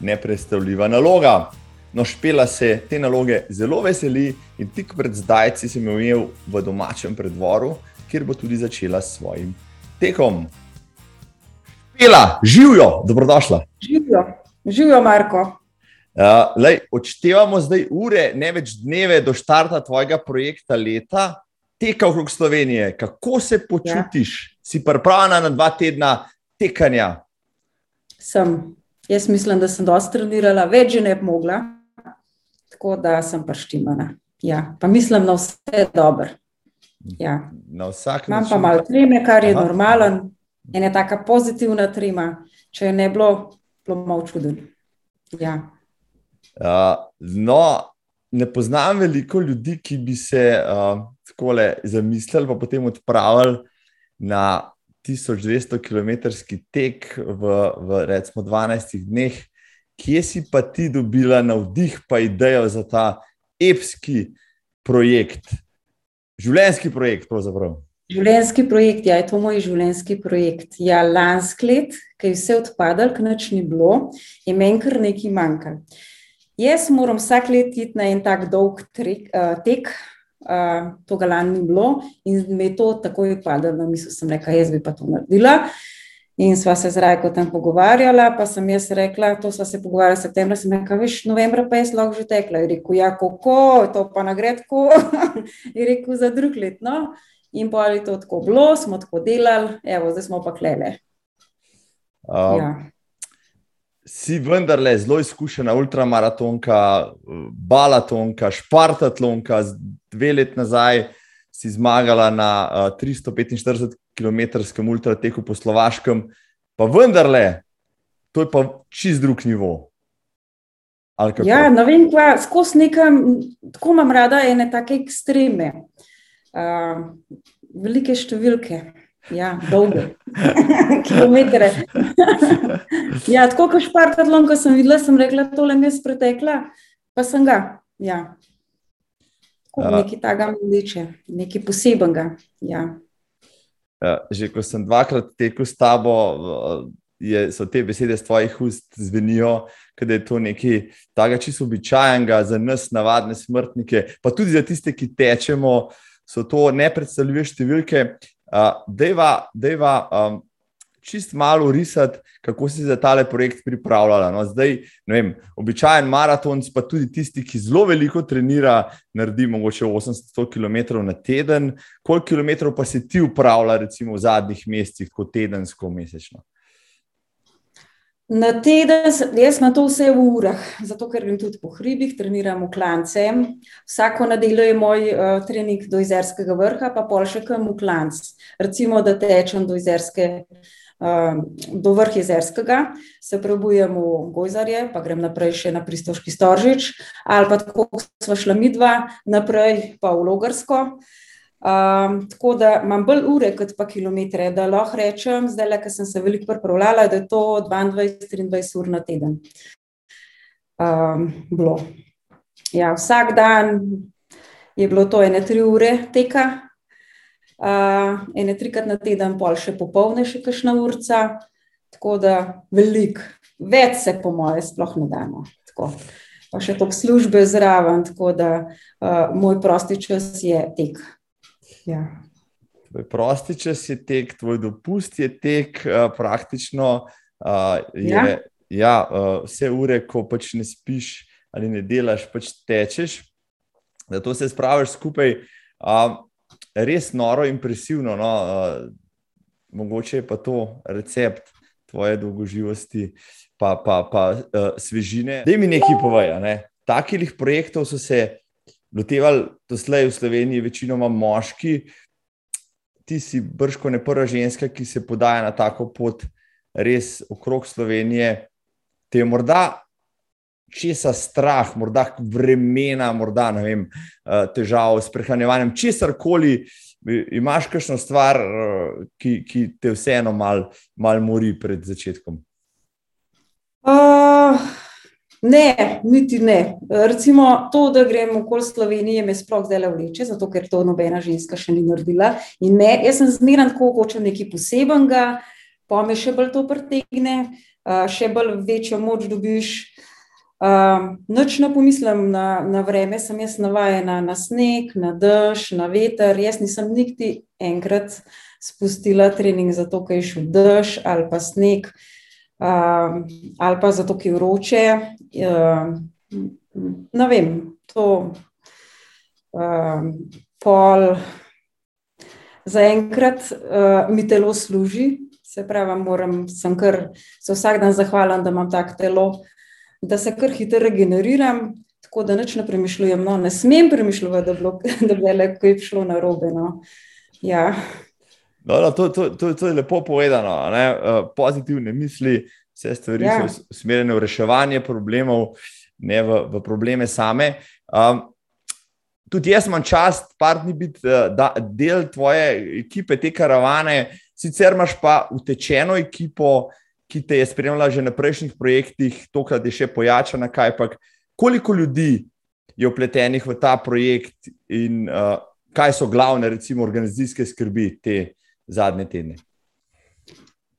neprestavljiva naloga. No, špela se te naloge zelo veseli in tik pred zdajci sem jo imel v domačem predvoru, kjer bo tudi začela s svojim tekom. Špela, živijo, dobrodošla. Živijo, živijo Marko. Uh, lej, odštevamo zdaj ure, ne več dneve do začetka tvojega projekta leta, teka okrog Slovenije. Kako se počutiš? Ja. Si pripravljena na dva tedna tekanja? Sem. Jaz mislim, da sem dosti trenirala, več že ne bi mogla tako da sem prštimana. Ja, pa mislim na vse dobro. Ja. Na vsak način. Imam pa malo treme, kar je Aha. normalen, ena taka pozitivna trema. Če je ne bilo, bilo malo čuden. Ja. Uh, no, ne poznam veliko ljudi, ki bi se uh, tako zamislili, pa potem odpravili na 1200 km tek v, v recimo 12 dneh kje si pa ti dobila navdih, pa idejo za ta epski projekt, življenjski projekt? Pravzaprav. Življenjski projekt, ja, je to moj življenjski projekt. Ja, lansko let, ki je vse odpadalo, ki nič ni bilo, je meni kar nekaj manjkalo. Jaz moram vsak let iti na en tak dolg trek, uh, tek, uh, to ga lani ni bilo, in me je to takoj odpadalo, da misel sem rekla, jaz bi pa to naredila. In sva se z Rajko tam pogovarjala, pa sem jaz rekla, to sva se pogovarjala septembra, sem rekla, veš, novembra pa je lahko že tekla. Je rekel, ja, kako, to pa nagredko, je rekel za drug let. No? In pa je to tako bilo, smo tako delali, evo, zdaj smo pa klele. Um, ja. Si vendarle zelo izkušena ultramaratonka, balatonka, špartatlonka, dve let nazaj si zmagala na uh, 345 km ultrateku po Slovaškem, pa vendarle, to je pa čist drug nivo. Ja, ne vem, kva, skozi nekam, tako imam rada ene take ekstreme, uh, velike številke. Ja, dolge kilometre. ja, tako kot špartatlon, ko sem videla, sem rekla, tole mi je spretekla, pa sem ga. Ja. Nekaj takega mi liče, nekaj posebenega. Ja. Ja, že ko sem dvakrat tekel s tabo, je, so te besede z tvojih ust zvenijo, da je to nekaj takega čisto običajnega za nas, navadne smrtnike, pa tudi za tiste, ki tečemo, so to nepredstavljive številke. Dejva, dejva um, čist malo risati, kako si za tale projekt pripravljala. No, zdaj, ne vem, običajen maraton, pa tudi tisti, ki zelo veliko trenira, naredi mogoče 800 km na teden. Koliko km pa si ti upravlja, recimo v zadnjih mesecih, kot tedensko, mesečno? Na teden, jaz imam to vse v urah, zato ker grem tudi po hribih, treniram v klance. Vsako nedeljo je moj uh, trening do izerskega vrha, pa pol še kam v klanc. Recimo, da tečem do izerske uh, Ehm, do vrha jezerskega, se prebujem v Gojzarje, pa grem naprej še na Pristoški Storžič, ali pa tako smo šla midva, naprej pa v Logarsko. Um, tako da imam bolj ure kot pa kilometre, da lahko rečem, zdaj le, ker sem se veliko pripravljala, da je to 22-23 ur na teden. Um, ja, vsak dan je bilo to ene tri ure teka, uh, ene trikrat na teden, pol še popolne, še kakšna urca, tako da velik, več se po moje sploh ne damo. Tako. Pa še to službe zraven, tako da uh, moj prosti čas je tek. Ja. Tvoj prosti čas je tek, tvoj dopust je tek, uh, praktično uh, je, ja. Ja, uh, vse ure, ko pač ne spiš ali ne delaš, pač tečeš. Zato se spraviš skupaj. Uh, res noro, impresivno. No? Uh, mogoče je pa to recept tvoje dolgoživosti, pa, pa, pa uh, svežine. Da mi nekaj povejo. Ne? Takih projektov so se lotevali doslej v Sloveniji, večinoma moški. Ti si brško ne prva ženska, ki se podaja na tako pot, res okrog Slovenije. Te je morda česa strah, morda vremena, morda vem, eh, težav s prehranjevanjem, česar koli, imaš kakšno stvar, eh, ki, ki te vseeno malo mal mori pred začetkom? Uh, ne, niti ne. Recimo to, da grem okoli Slovenije, me sploh zdaj le vleče, zato ker to nobena ženska še ni naredila. In ne, jaz sem zmeren, ko hočem nekaj posebenega. pome še bolj to pritegne, še bolj večjo moč dobiš. Uh, noč ne pomislim na, na vreme, sem jaz navajena na sneg, na dež, na veter. Jaz nisem nikti enkrat spustila trening zato, ker je šel dež ali pa sneg, uh, ali pa zato, ker je vroče. Uh, ne vem, to uh, pol. Zaenkrat uh, mi telo služi, se pravi, moram, sem kar se vsak dan zahvalen, da imam tako telo, da se kar hitro regeneriram, tako da nič ne premišljujem. No, ne smem premišljati, da, bi le kaj šlo na robe. No. Ja. No, no, to, to, to, to je lepo povedano. Uh, pozitivne misli, vse stvari ja. so usmerjene v reševanje problemov, ne v, v probleme same. Um, tudi jaz imam čast, partni biti eh, da, del tvoje ekipe, te karavane. Sicer imaš pa utečeno ekipo, ki te je spremljala že na prejšnjih projektih, tokrat je še pojačana, kaj pa koliko ljudi je vpletenih v ta projekt in uh, kaj so glavne, recimo, organizacijske skrbi te zadnje tedne.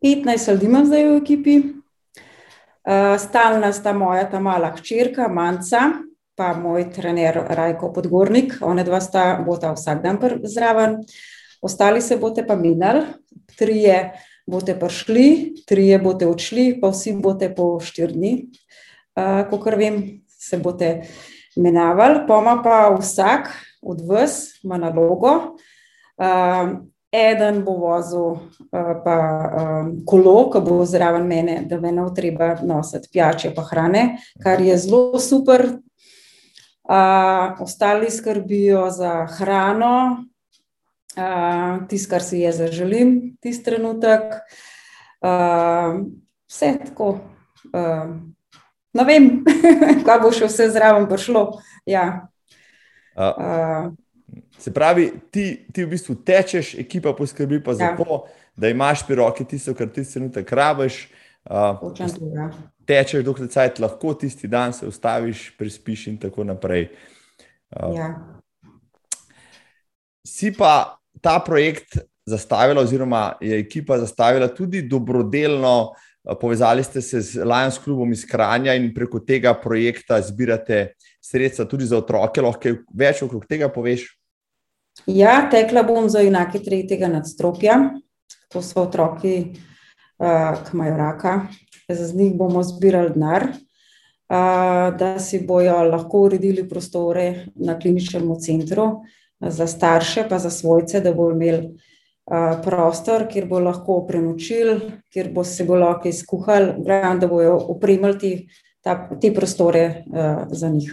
15 ljudi imam zdaj v ekipi, uh, stalna sta moja ta mala hčerka, manjca pa moj trener Rajko Podgornik, one dva sta bota vsak dan zraven, ostali se boste pa minali, trije boste prišli, trije boste odšli, pa vsi boste po štir dni, uh, kot vem, se boste menavali, poma pa vsak od vas ima nalogo. Uh, Eden bo vozil uh, pa, um, kolo, ki bo zraven mene, da me ne bo treba nositi pijače pa hrane, kar je zelo super, ostali skrbijo za hrano, tisto, kar si jaz zaželim, tisti trenutek. Uh, vse tako. Uh, ne vem, kaj bo še vse zraven prišlo. Ja. Uh, se pravi, ti, ti v bistvu tečeš, ekipa poskrbi pa za ja. to, da imaš pri roki tisto, kar ti trenutek rabiš. Uh, tečeš, dokler cajt lahko, tisti dan se ustaviš, prespiš in tako naprej. Uh, ja. Si pa ta projekt zastavila, oziroma je ekipa zastavila tudi dobrodelno. Povezali ste se z Lions klubom iz Kranja in preko tega projekta zbirate sredstva tudi za otroke. Lahko več okrog tega poveš? Ja, tekla bom za enake tretjega nadstropja. To so otroki, uh, ki imajo raka, z njih bomo zbirali denar, da si bojo lahko uredili prostore na kliničnem centru za starše, pa za svojce, da bodo imeli prostor, kjer bo lahko prenočili, kjer bo se bo lahko izkuhali, da bojo opremili ti, ta, te prostore za njih.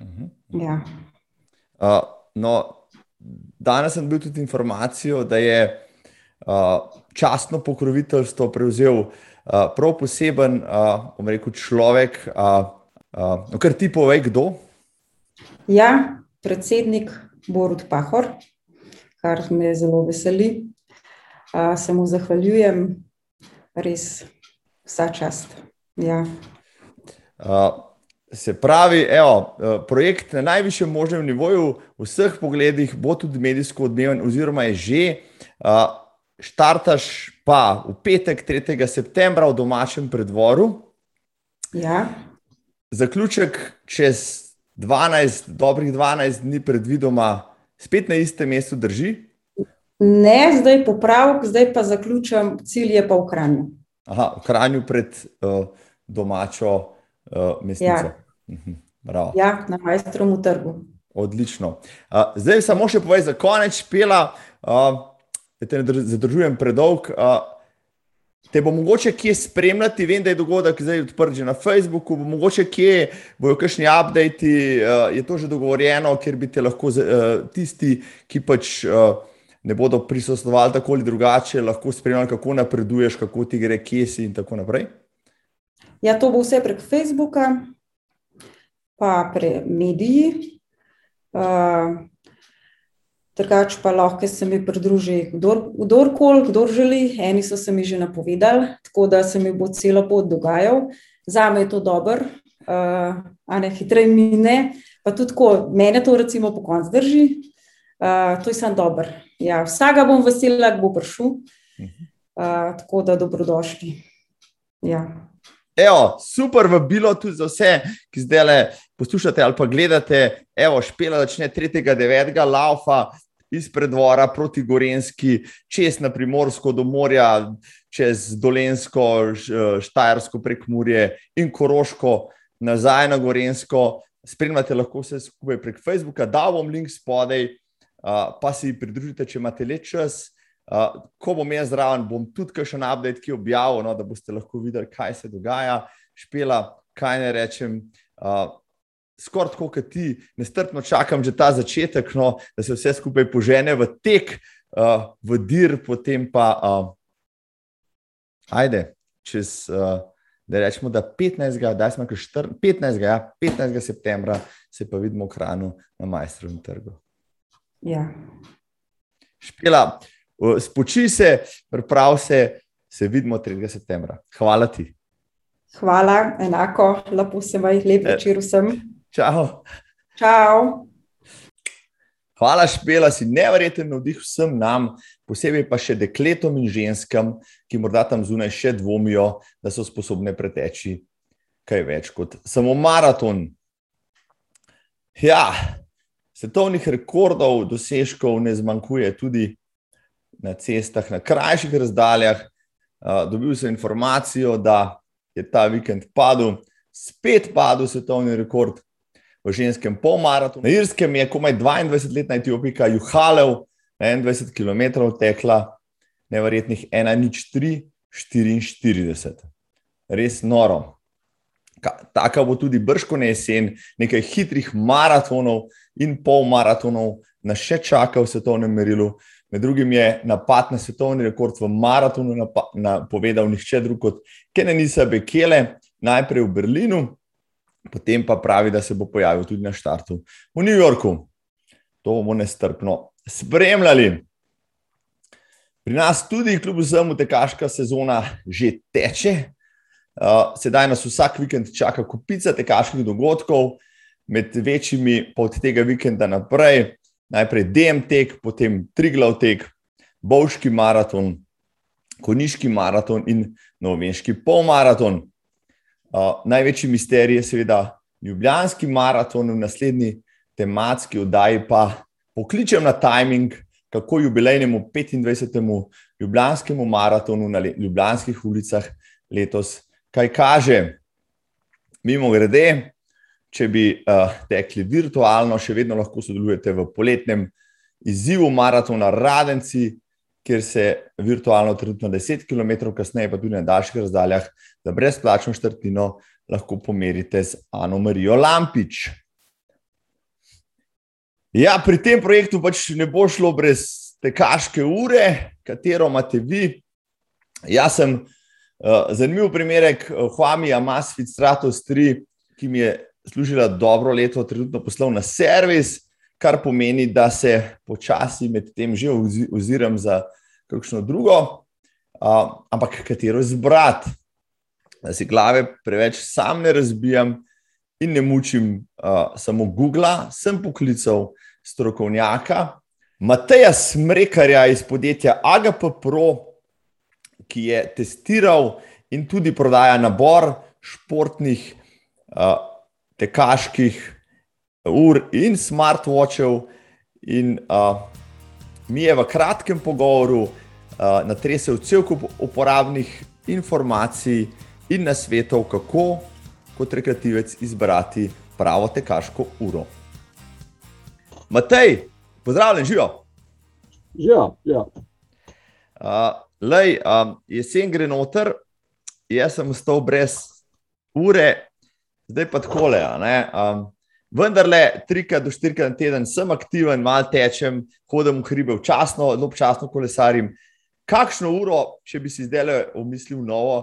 Mhm. Ja. Uh, no, danes sem bil tudi informacijo, da je uh, častno pokroviteljstvo prevzel uh, prav poseben, bom uh, rekel, človek. Uh, uh, kar ti povej, kdo? Ja, predsednik Borod Pahor, kar me zelo veseli. Uh, se mu zahvaljujem, res vsa čast. Ja. Uh, se pravi, evo, projekt na najvišjem možnem nivoju, v vseh pogledih, bo tudi medijsko odmeven, oziroma je že. Uh, štartaš pa v petek, 3. septembra, v domačem predvoru. Ja. Zaključek čez 12, dobrih 12 dni, predvidoma, spet na istem mestu drži. Ne, zdaj popravek, zdaj pa zaključujem, cilj je pa v Kranju. Aha, v Kranju pred uh, domačo uh, mestnico. Ja. Mhm, ja, na majstrovem trgu. Odlično. Uh, zdaj samo še povej za konec, pela. Uh, da te ne zadržujem predolg. Te bo mogoče kje spremljati, vem, da je dogodek zdaj odprt že na Facebooku, bo mogoče kje bojo kakšni updati, je to že dogovorjeno, ker bi te lahko tisti, ki pač ne bodo prisostovali tako ali drugače, lahko spremljali, kako napreduješ, kako ti gre, kje si in tako naprej. Ja, to bo vse prek Facebooka, pa prek mediji. Uh, Drugač pa lahko se mi pridruži kdor, kdorkoli, kdo želi. Eni so se mi že napovedali, tako da se mi bo celo pot dogajal. Za me je to dobro, uh, a ne hitreje mine. Pa tudi tako, mene to recimo po koncu drži, uh, to je samo dobro. Ja, vsega bom vesela, da bo prišel. Uh, tako da dobrodošli. Ja. Evo, super vabilo tudi za vse, ki zdaj le poslušate ali pa gledate. Evo, špela začne 3.9. laufa izpred dvora proti Gorenski, čez na Primorsko do morja, čez Dolensko, Štajersko prek Murje in Koroško nazaj na Gorensko. Spremljate lahko vse skupaj prek Facebooka, da bom link spodaj, pa si pridružite, če imate le čas. Ko bom jaz zraven, bom tudi še en update, ki je objavljen, no, da boste lahko videli, kaj se dogaja, špela, kaj ne rečem. Skoraj tako, kot ti, nestrpno čakam že ta začetek, no, da se vse skupaj požene v tek, uh, v dir, potem pa, uh, ajde, čez, uh, da rečemo, da 15. da smo 14, 15. Ja, 15. septembra se pa vidimo v Kranu na Majstrovem trgu. Ja. Špela, spoči se, priprav se, se vidimo 3. septembra. Hvala ti. Hvala, enako, lepo se vaj, lep večer vsem. Čau. Čau. Hvala, Špela, si nevreten navdih vsem nam, posebej pa še dekletom in ženskam, ki morda tam zunaj še dvomijo, da so sposobne preteči kaj več kot samo maraton. Ja, svetovnih rekordov, dosežkov ne zmanjkuje tudi na cestah, na krajših razdaljah. Dobil sem informacijo, da je ta vikend padel, spet padel svetovni rekord v ženskem polmaratonu. Na Irskem je komaj 22-letna etiopika Juhalev na 21 km tekla, nevrjetnih 1,03-44. Res noro. Taka bo tudi brško na jesen, nekaj hitrih maratonov in polmaratonov nas še čaka v svetovnem merilu. Med drugim je napad na svetovni rekord v maratonu napovedal nihče drug kot Kenenisa Bekele, najprej v Berlinu, potem pa pravi, da se bo pojavil tudi na štartu v New Yorku. To bomo nestrpno spremljali. Pri nas tudi, kljub vsemu, tekaška sezona že teče. Sedaj nas vsak vikend čaka kupica tekaških dogodkov, med večjimi pa od tega vikenda naprej najprej DM tek, potem Triglav tek, Bovški maraton, Koniški maraton in Novomeški polmaraton. Uh, največji misterij je seveda Ljubljanski maraton, v naslednji tematski oddaji pa pokličem na timing, kako jubilejnemu 25. Ljubljanskemu maratonu na Ljubljanskih ulicah letos kaj kaže. Mimo grede, če bi uh, tekli virtualno, še vedno lahko sodelujete v poletnem izzivu maratona Radenci, kjer se virtualno, trenutno 10 km, kasneje pa tudi na daljših razdaljah, za brezplačno štrtino lahko pomerite z Ano Marijo Lampič. Ja, pri tem projektu pač ne bo šlo brez tekaške ure, katero imate vi. Jaz sem uh, zanimiv primerek Huami Amasfit Stratos 3, ki mi je služila dobro leto, trenutno poslovna servis, kar pomeni, da se počasi med tem že oziram za kakšno drugo, uh, ampak katero izbrati, da si glave preveč sam ne razbijam in ne mučim uh, samo Google, sem poklical strokovnjaka. Mateja Smrekarja iz podjetja AGP Pro, ki je testiral in tudi prodaja nabor športnih uh, tekaških ur in smartwatchev. In uh, mi je v kratkem pogovoru uh, natresel cel kup uporabnih informacij in nasvetov, kako kot rekreativec izbrati pravo tekaško uro. Matej, pozdravljen, živijo. Ja, ja. Uh, lej, um, jesen gre noter, jaz sem ostal brez ure, zdaj pa tako le. Um, vendar le trikrat do štirikrat na teden sem aktiven, malo tečem, hodim v hribe, včasno, občasno kolesarim. Kakšno uro, če bi si zdaj le omislil novo,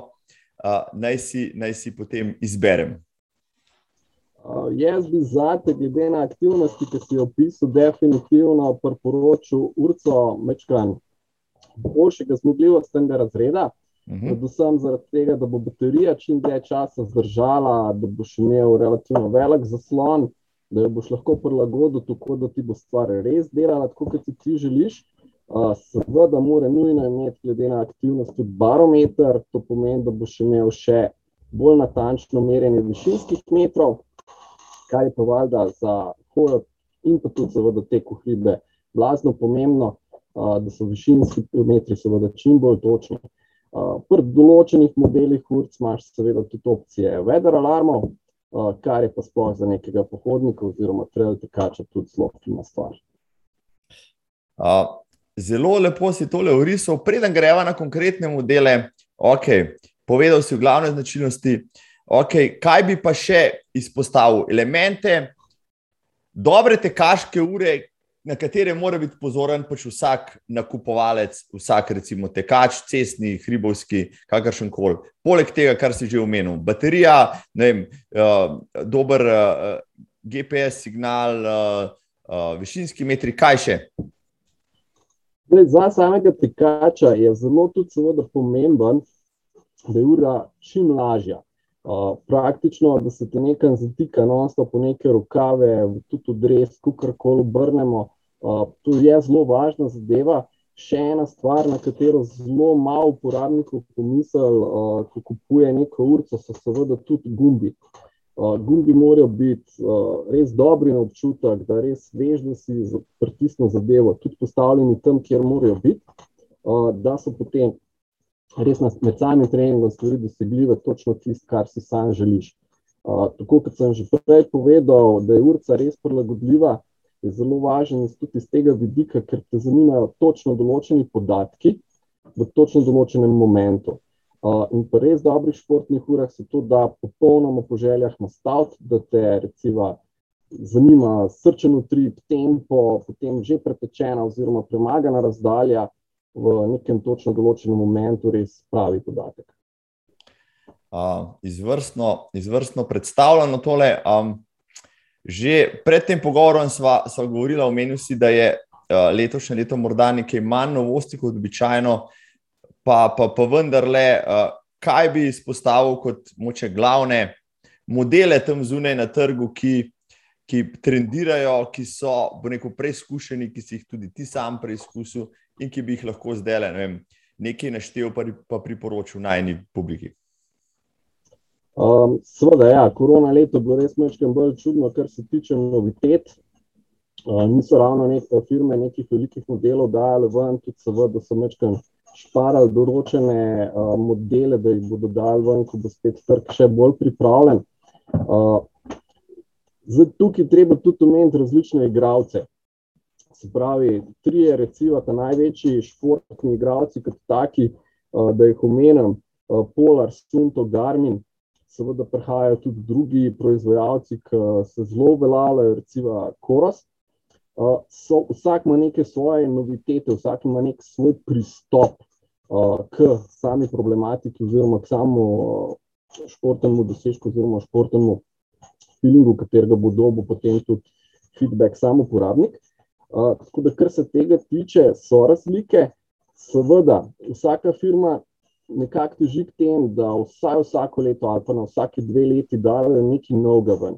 uh, naj, si, naj si potem izberem? Uh, jaz bi zate, glede na aktivnosti, ki si jo opisal, definitivno priporočil urco Mečkan, boljšega zmogljivostnega razreda. Mhm. Predvsem zaradi tega, da bo baterija čim dlje časa zdržala, da boš imel relativno velik zaslon, da jo boš lahko prilagodil tako, da ti bo stvar res delala tako, kot si ti želiš. Seveda, mora nujno imeti, glede na aktivnost, tudi barometer, to pomeni, da bo še imel še bolj natančno merjenje višinskih metrov, kar je pa valjda za hojo in pa tudi seveda te kohribe blazno pomembno, da so višinski metri seveda čim bolj točni. Pri določenih modelih urc imaš seveda tudi opcije weather alarmov, kar je pa sploh za nekega pohodnika oziroma trail tekača tudi zelo fina stvar. Zelo lepo si tole orisal, preden greva na konkretne modele. Okay, povedal si glavne značilnosti. Okay, kaj bi pa še izpostavil? Elemente, dobre tekaške ure, na katere mora biti pozoren pač vsak nakupovalec, vsak recimo tekač, cestni, hribovski, kakršen koli. Poleg tega, kar si že omenil, baterija, vem, uh, dober uh, GPS signal, uh, uh, višinski metri, kaj še? Zdaj, za samega tekača je zelo tudi seveda pomemben, da je ura čim lažja. Praktično, da se ti nekaj zatika, no, sta po neke rokave, tudi v dres, kakorkoli obrnemo. Uh, to je zelo važna zadeva. Še ena stvar, na katero zelo malo uporabnikov pomisli, uh, ko kupuje neko urco, so seveda tudi gumbi. Uh, Gumbi morajo biti uh, res dobri na občutek, da res veš, da si pritisnil zadevo, tudi postavljeni tam, kjer morajo biti, uh, da so potem res na, med samim treningom stvari dosegljive, točno tisto, kar si sam želiš. Uh, tako kot sem že prej povedal, da je urca res prilagodljiva, je zelo važen tudi iz tega vidika, ker te zanimajo točno določeni podatki v točno določenem momentu. In pri res dobrih športnih urah se to da popolnoma po željah nastaviti, da te recimo zanima srčen utrip, tempo, potem že pretečena oziroma premagana razdalja v nekem točno določenem momentu res pravi podatek. Uh, izvrstno, izvrstno predstavljeno tole. Um, že pred tem pogovorom sva govorila, omenil si, da je uh, letošnje leto morda nekaj manj novosti kot običajno, pa, pa, pa vendarle, uh, kaj bi izpostavil kot moče glavne modele tam zunaj na trgu, ki, ki trendirajo, ki so neko preizkušeni, ki si jih tudi ti sam preizkusil in ki bi jih lahko zdaj le ne nekaj naštel, pa, pa priporočil najni publiki. Um, Sveda, ja, korona leto je bilo res nekaj bolj čudno, kar se tiče novitet. Uh, niso ravno neke firme, nekih velikih modelov dajale ven, tudi seveda so nekaj šparali določene uh, modele, da jih bodo dali ven, ko bo spet trg še bolj pripravljen. Uh, zdaj, tukaj treba tudi omeniti različne igralce. Se pravi, tri je recimo ta največji športni igralci, kot taki, uh, da jih omenim, uh, Polar, Sunto, Garmin. Seveda prihajajo tudi drugi proizvajalci, ki se zelo uveljavljajo, recimo Koros. Uh, so, vsak ima neke svoje novitete, vsak ima nek svoj pristop k sami problematiki, oziroma k samemu športnemu dosežku, oziroma športnemu feelingu, katerega bo dobil potem tudi feedback sam uporabnik. Tako da, kar se tega tiče, so razlike. Seveda, vsaka firma nekako teži k temu, da vsaj vsako leto ali pa na vsake dve leti dajo nekaj novega ven.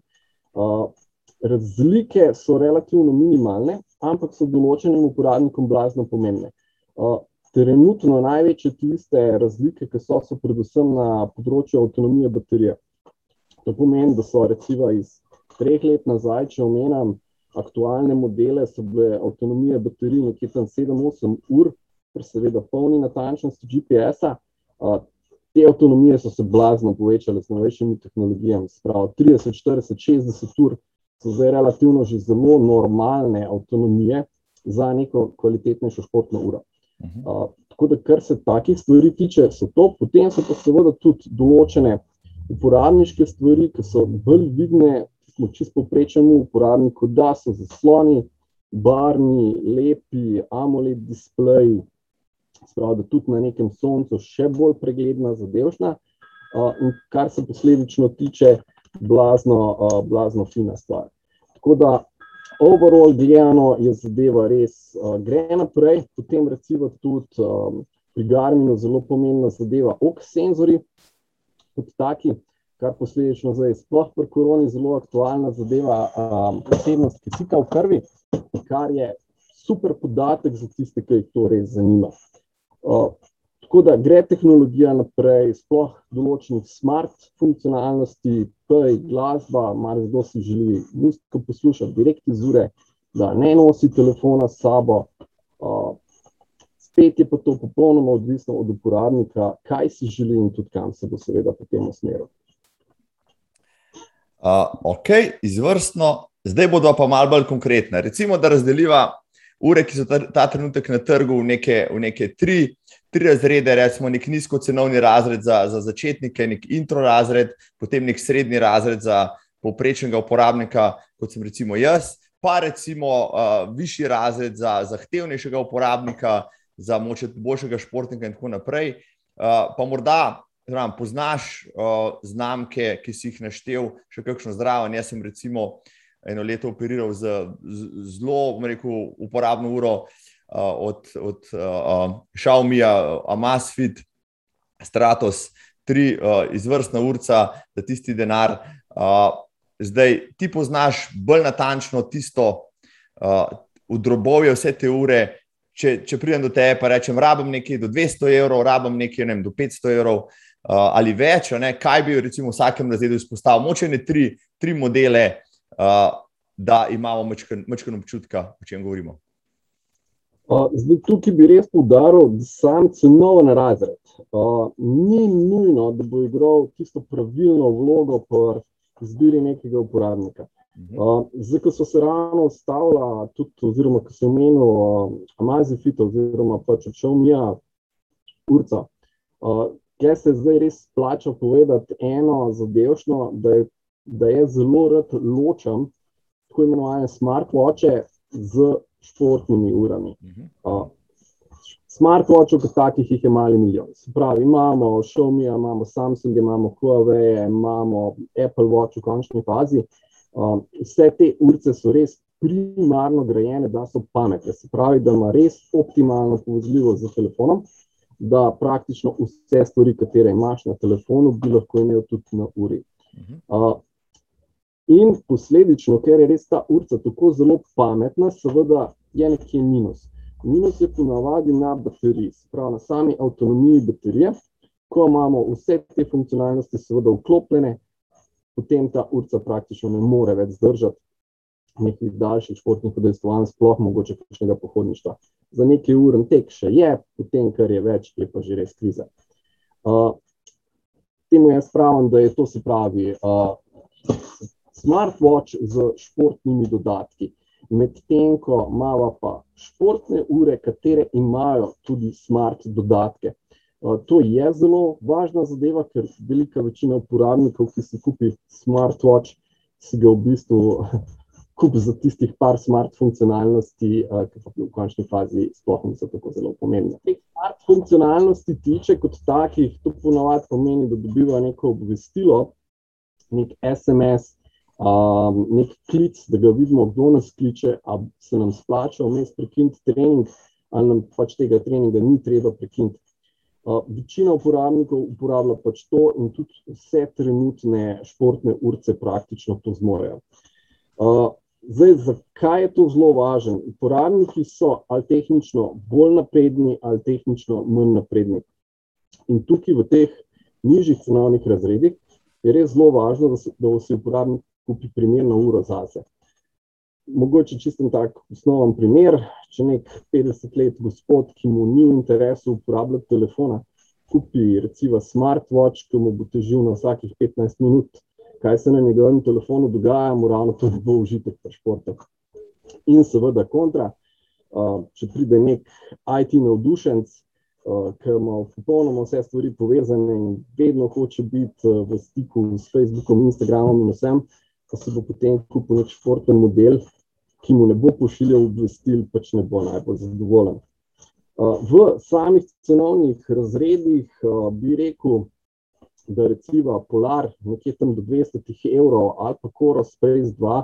Razlike so relativno minimalne, ampak so določenim uporabnikom blazno pomembne. Trenutno največje tiste razlike, ki so, so predvsem na področju avtonomije baterije. To pomeni, da so recimo iz treh let nazaj, če omenjam aktualne modele, so bile avtonomije baterije nekje tam 7-8 ur, ker seveda polni natančnosti GPS-a. Te avtonomije so se blazno povečale z novejšimi tehnologijami, spravo 30, 40, 60 ur so zdaj relativno že zelo normalne avtonomije za neko kvalitetnejšo športno uro. Uh, tako da, kar se takih stvari tiče, so to, potem so pa seveda tudi določene uporabniške stvari, ki so bolj vidne, smo čisto povprečnemu uporabniku, da so zasloni, barni, lepi, AMOLED displeji, spravo, da tudi na nekem soncu še bolj pregledna, zadevšna, uh, kar se posledično tiče, blazno, uh, blazno fina stvar. Tako da overall gledano je zadeva res uh, gre naprej, potem recimo tudi um, pri Garminu zelo pomembna zadeva ok senzori kot taki, kar posledično zdaj sploh pri koroni zelo aktualna zadeva um, posebnost kisika v krvi, kar je super podatek za tiste, ki jih to res zanima. Uh, tako da gre tehnologija naprej, sploh določenih smart funkcionalnosti, pej, glasba, malo kdo si želi muziko poslušati direkt iz ure, da ne nosi telefona s sabo. Uh, spet je pa to popolnoma odvisno od uporabnika, kaj si želi in tudi kam se bo seveda potem usmeril. Uh, ok, izvrstno. Zdaj bodo pa malo bolj konkretne. Recimo, da razdeliva ure, ki so ta, ta trenutek na trgu, v neke, v neke tri, tri razrede, recimo nek nizkocenovni razred za, za začetnike, nek intro razred, potem nek srednji razred za povprečnega uporabnika, kot sem recimo jaz, pa recimo uh, višji razred za zahtevnejšega uporabnika, za moče boljšega športnika in tako naprej. Uh, pa morda Zdravo, poznaš uh, znamke, ki si jih naštel, še kakšno zdravo. Jaz sem recimo eno leto operiral z, z zelo rekel, uporabno uro uh, od, od uh, Xiaomi-ja, Amazfit, Stratos, tri uh, izvrstna urca za tisti denar. Uh, zdaj ti poznaš bolj natančno tisto uh, udrobovje, vse te ure. Če, če pridem do tebe, pa rečem, rabim nekaj do 200 evrov, rabim nekaj ne vem, do 500 evrov, ali več, ne, kaj bi recimo v vsakem razredu izpostavil, moče ne tri, tri modele, uh, da imamo mečken občutka, o čem govorimo. Zdaj, tukaj bi res poudaril, da sam cenovni razred uh, ni nujno, da bo igral tisto pravilno vlogo pri izbiri nekega uporabnika. Uh, zdaj, ko so se ravno ustavila, tudi, oziroma ko sem omenil uh, Amazifit, oziroma pač odšel Mija Urca, uh, Kaj se zdaj res splača povedati eno zadevšno, da, da je zelo rad ločen tako imenovane smartwatche z športnimi urami. Uh, Smartwatchov, kot takih, jih je mali milijon. Se pravi, imamo Xiaomi, imamo Samsung, imamo Huawei, imamo Apple Watch v končni fazi. Uh, vse te urce so res primarno grajene, da so pametne. Se pravi, da ima res optimalno povezljivost z telefonom da praktično vse stvari, ki imaš na telefonu, bi lahko imel tudi na uri. Uh, in posledično, ker je res ta urca tako zelo pametna, seveda je nekaj minus. Minus je ponavadi na bateriji, pravi na sami avtonomiji baterije. Ko imamo vse te funkcionalnosti, seveda, vklopljene, potem ta urca praktično ne more več zdržati nekih daljših športnih udejstvovanj, sploh mogoče kakšnega pohodništva. Za nekaj ur tek še je, potem, kar je več, je pa že res kriza. Uh, temu jaz pravim, da je to se pravi uh, smartwatch z športnimi dodatki. Medtem ko imamo pa športne ure, katere imajo tudi smart dodatke. To je zelo važna zadeva, ker velika večina uporabnikov, ki si kupi smartwatch, si ga v bistvu kup za tistih par smart funkcionalnosti, uh, ki pa v končni fazi sploh niso tako zelo pomembne. Teh smart funkcionalnosti tiče kot takih, to ponovadi pomeni, da dobivajo neko obvestilo, nek SMS, um, nek klic, da ga vidimo, kdo nas kliče, ali se nam splača vmes prekiniti trening, ali nam pač tega treninga ni treba prekiniti. Uh, večina uporabnikov uporablja pač to, in tudi vse trenutne športne urce praktično to zmorejo. Uh, Zdaj, zakaj je to zelo važno? Uporabniki so ali tehnično bolj napredni, ali tehnično manj napredni. In tukaj v teh nižjih cenovnih razredih je res zelo važno, da, se, da si uporabnik kupi primerno uro zase. Mogoče čisto tak osnoven primer, če nek 50 let gospod, ki mu ni v interesu uporabljati telefona, kupi recimo smartwatch, ki mu bo težil na vsakih 15 minut kaj se na njegovem telefonu dogaja, mu ravno to bo užitek pri športu. In seveda kontra, če pride nek IT navdušenc, ki ima popolnoma vse stvari povezane in vedno hoče biti v stiku s Facebookom, Instagramom in vsem, pa se bo potem kupil nek športen model, ki mu ne bo pošiljal obvestil, pač ne bo najbolj zadovoljen. V samih cenovnih razredih bi rekel, da recimo Polar, nekje tam do 200 evrov, ali pa Koros Space 2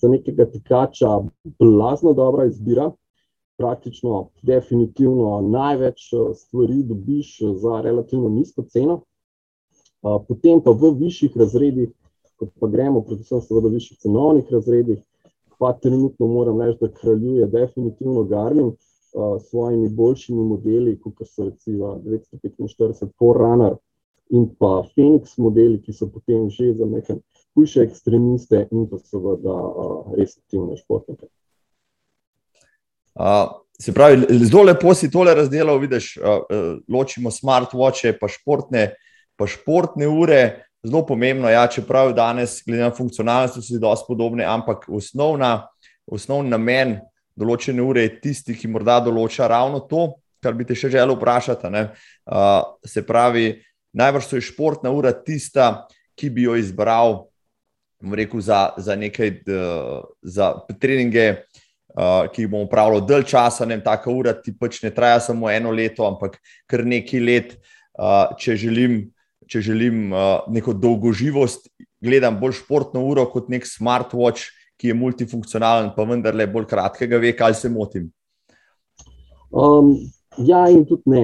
za nekega tekača, blazno dobra izbira. Praktično, definitivno največ eh, stvari dobiš eh, za relativno nizko ceno. Eh, potem pa v višjih razredih, kot pa gremo, predvsem seveda v višjih cenovnih razredih, pa trenutno moram reči, da kraljuje definitivno Garmin s svojimi boljšimi modeli, kot so recimo 945 Forerunner in pa Phoenix modeli, ki so potem že za neke hujše ekstremiste in pa seveda uh, res aktivne športnike. Uh, se pravi, zelo lepo si tole razdelal, vidiš, uh, uh, ločimo smartwatche, pa športne, pa športne ure. Zelo pomembno je, ja, čeprav danes, glede na funkcionalnost, so dosti podobne, ampak osnovna, osnovni namen določene ure je tisti, ki morda določa ravno to, kar bi te še želel vprašati. Uh, se pravi, najbrž je športna ura tista, ki bi jo izbral rekel, za, za nekaj za treninge, uh, ki jih bomo upravljali dalj časa. Ne, taka ura ti pač ne traja samo eno leto, ampak kar nekaj let, uh, če želim če želim uh, neko dolgoživost, gledam bolj športno uro kot nek smartwatch, ki je multifunkcionalen, pa vendarle bolj kratkega veka, ali se motim. Um, ja, in tudi ne.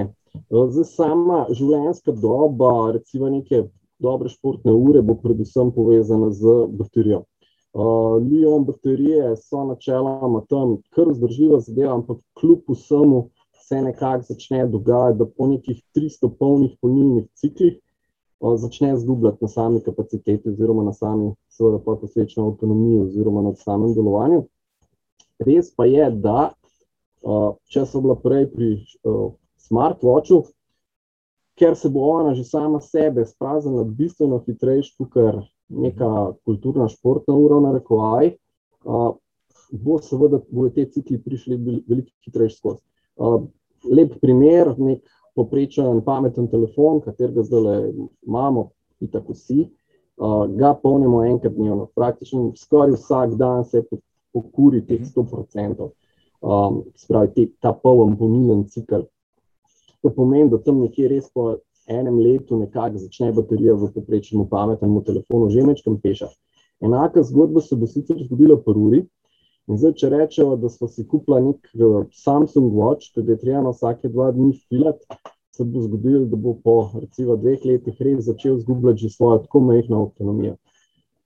Zdaj, sama življenjska doba, recimo neke dobre športne ure, bo predvsem povezana z baterijo. Uh, Lijon baterije so načeloma tam kar vzdržljiva zadeva, ampak kljub vsemu se nekako začne dogajati, da po nekih 300 polnih polnilnih ciklih začne zgubljati na sami kapaciteti, oziroma na sami, seveda, pa posvečeno avtonomiji, oziroma na samem delovanju. Res pa je, da če so bila prej pri smartwatchu, ker se bo ona že sama sebe spraznila bistveno hitrejš, kot neka kulturna športna ura, na rekovaj, bo seveda bodo te cikli prišli veliko hitrejš skozi. Lep primer, nek poprečen pameten telefon, katerega zdaj imamo, in tako vsi, uh, ga polnimo enkrat dnevno. Praktično skoraj vsak dan se pokuri teh 100%, um, spravi te, ta poln polnilen cikl. To pomeni, da tam nekje res po enem letu nekako začne baterija v poprečnem pametnem telefonu že mečkam peša. Enaka zgodba se bo sicer zgodila po uri. In zdaj, če rečemo, da smo si kupili nek uh, Samsung Watch, ki ga je treba vsake dva dni filati, se bo zgodilo, da bo po recimo dveh letih res začel zgubljati že svojo tako majhno avtonomijo.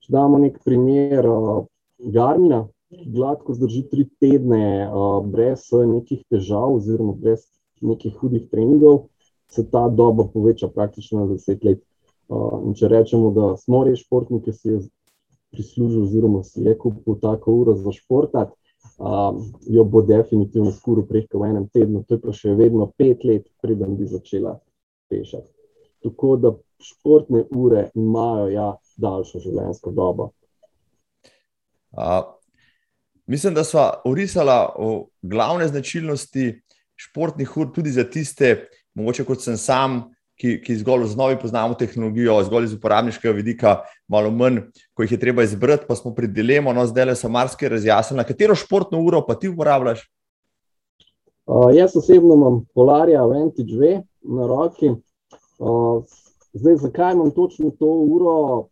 Če damo nek primer uh, Garmina, ki gladko zdrži tri tedne uh, brez nekih težav oziroma brez nekih hudih treningov, se ta doba poveča praktično na deset let. Uh, če rečemo, da smo res športniki, ki si je prislužil oziroma si je kupil tako uro za športat, um, jo bo definitivno skuril preko v enem tednu, to je pa še vedno pet let, preden bi začela pešati. Tako da športne ure imajo ja, daljšo življenjsko dobo. Uh, mislim, da smo orisali glavne značilnosti športnih ur, tudi za tiste, mogoče kot sem sam, ki, ki zgolj z novi poznamo tehnologijo, zgolj iz uporabniškega vidika, malo manj, ko jih je treba izbrati, pa smo pri dilemo, no zdaj le so marsikaj razjasnjene. Katero športno uro pa ti uporabljaš? Uh, jaz osebno imam Polarja Vantage 2 na roki. Uh, zdaj, zakaj imam točno to uro?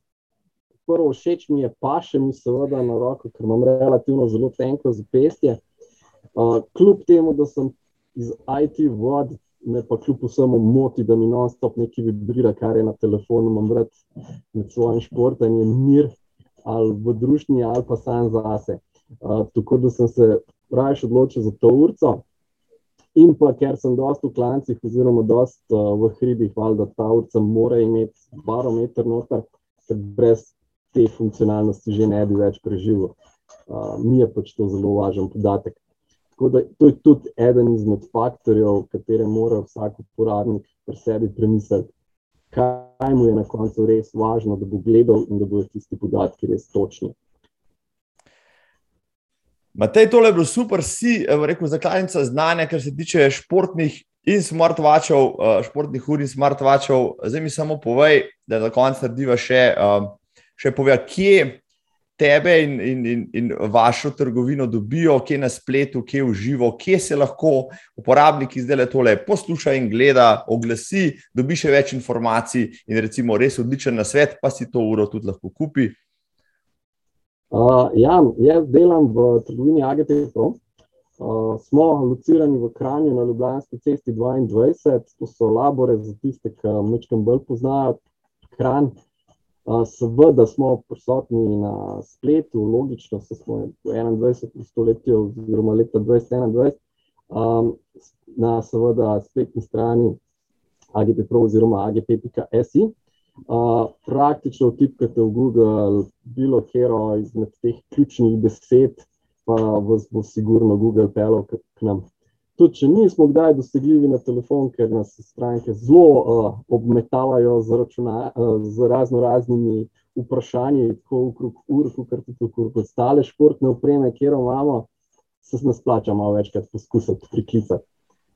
Prvo všeč mi je paše mi seveda na roko, ker imam relativno zelo tenko zapestje. Uh, kljub temu, da sem iz IT vod, me pa kljub vsemu moti, da mi non-stop nekaj vibrira, kar je na telefonu, imam rad med svojim športom in mir, ali v družbi, ali pa sam zase. Uh, tako da sem se raje odločil za to urco. In pa ker sem dosta v klancih, oziroma dosta uh, v hribih, valjda ta urca mora imeti barometer noter, ker brez te funkcionalnosti že ne bi več preživel. Uh, mi je pač to zelo važen podatek. Tako da to je tudi eden izmed faktorjev, katere mora vsak uporabnik pri sebi premisliti, kaj mu je na koncu res važno, da bo gledal in da bodo tisti podatki res točni. Matej, tole je bilo super, si rekel, zakladnica znanja, kar se tiče športnih in smartwatchov, eh, športnih ur in smartwatchov. Zdaj mi samo povej, da za konec narediva še, eh, še povej, kje tebe in, in, in, in vašo trgovino dobijo, kje na spletu, kje v živo, kje se lahko uporabniki zdaj le tole posluša in gleda, oglasi, dobi še več informacij in recimo res odličen na svet, pa si to uro tudi lahko kupi. Uh, ja, jaz delam v trgovini AGT-Pro. Uh, smo locirani v Kranju na Ljubljanski cesti 22, to so labore za tiste, ki nekaj bolj poznajo Kranj. Seveda smo prisotni na spletu, logično, se smo v 21. stoletju, oziroma leta 2021, um, na seveda spletni strani AGP-pro oziroma AGP.si. Uh, praktično vtipkate v Google bilo kero izmed teh ključnih besed, pa vas bo sigurno Google pelal k, k nam. Tudi, če nismo kdaj dosegljivi na telefon, ker nas stranke zelo uh, obmetavajo z, računa, uh, z razno raznimi vprašanji, tako okrog ur, kot tudi okrog ostale športne opreme, kjer imamo, se nas plača malo večkrat poskusiti priklicati.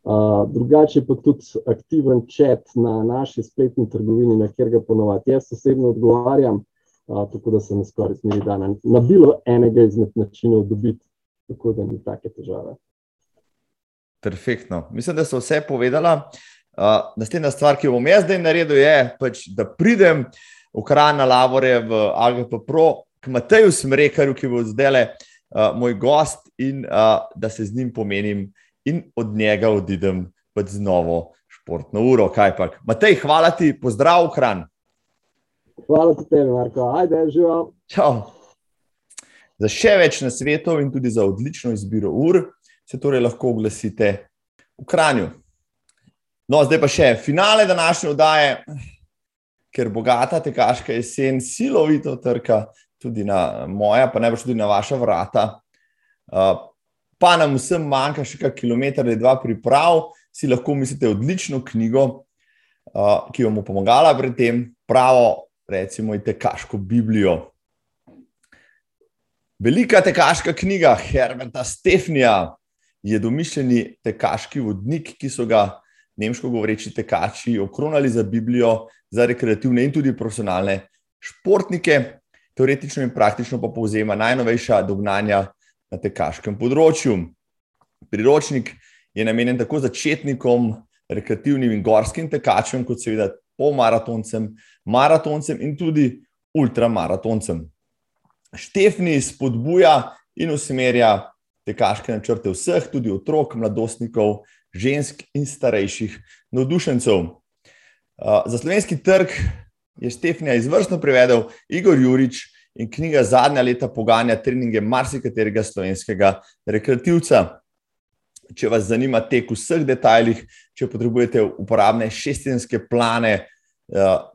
Uh, drugače pa tudi aktiven čat na naši spletni trgovini, na kjer ga ponovadi. Jaz osebno odgovarjam, uh, tako da se ne skoraj smeri dan na bilo enega izmed načinov dobiti, tako da ni take težave. Perfektno. Mislim, da so vse povedala. Uh, naslednja stvar, ki jo bom jaz zdaj naredil, je, pač, da pridem v Krajna Lavore v AGP Pro, k Mateju Smrekarju, ki bo zdaj le uh, moj gost, in uh, da se z njim pomenim in od njega odidem pač z novo športno uro. Matej, hvala ti, pozdrav v Kran. Hvala ti, tebi, Marko. Ajde, živo. Čau. Za še več na svetu in tudi za odlično izbiro ur se torej lahko oglasite v Kranju. No, zdaj pa še finale današnje oddaje, ker bogata tekaška jesen silovito trka tudi na moja, pa najbolj tudi na vaša vrata. Pa nam vsem manjka še kak kilometr ali dva priprav, si lahko mislite odlično knjigo, ki vam bo pomagala pri tem, pravo, recimo, tekaško Biblijo. Velika tekaška knjiga Herberta Stefnija, je domišljeni tekaški vodnik, ki so ga nemško govoreči tekači okronali za Biblijo, za rekreativne in tudi profesionalne športnike. Teoretično in praktično pa povzema najnovejša dognanja na tekaškem področju. Priročnik je namenjen tako začetnikom, rekreativnim in gorskim tekačem, kot seveda polmaratoncem, maratoncem in tudi ultramaratoncem. Štefni spodbuja in usmerja tekaške načrte vseh, tudi otrok, mladostnikov, žensk in starejših navdušencev. Za slovenski trg je Stefanja izvrstno prevedel Igor Jurič in knjiga Zadnja leta poganja treninge marsikaterega slovenskega rekreativca. Če vas zanima tek v vseh detajlih, če potrebujete uporabne šestedenske plane,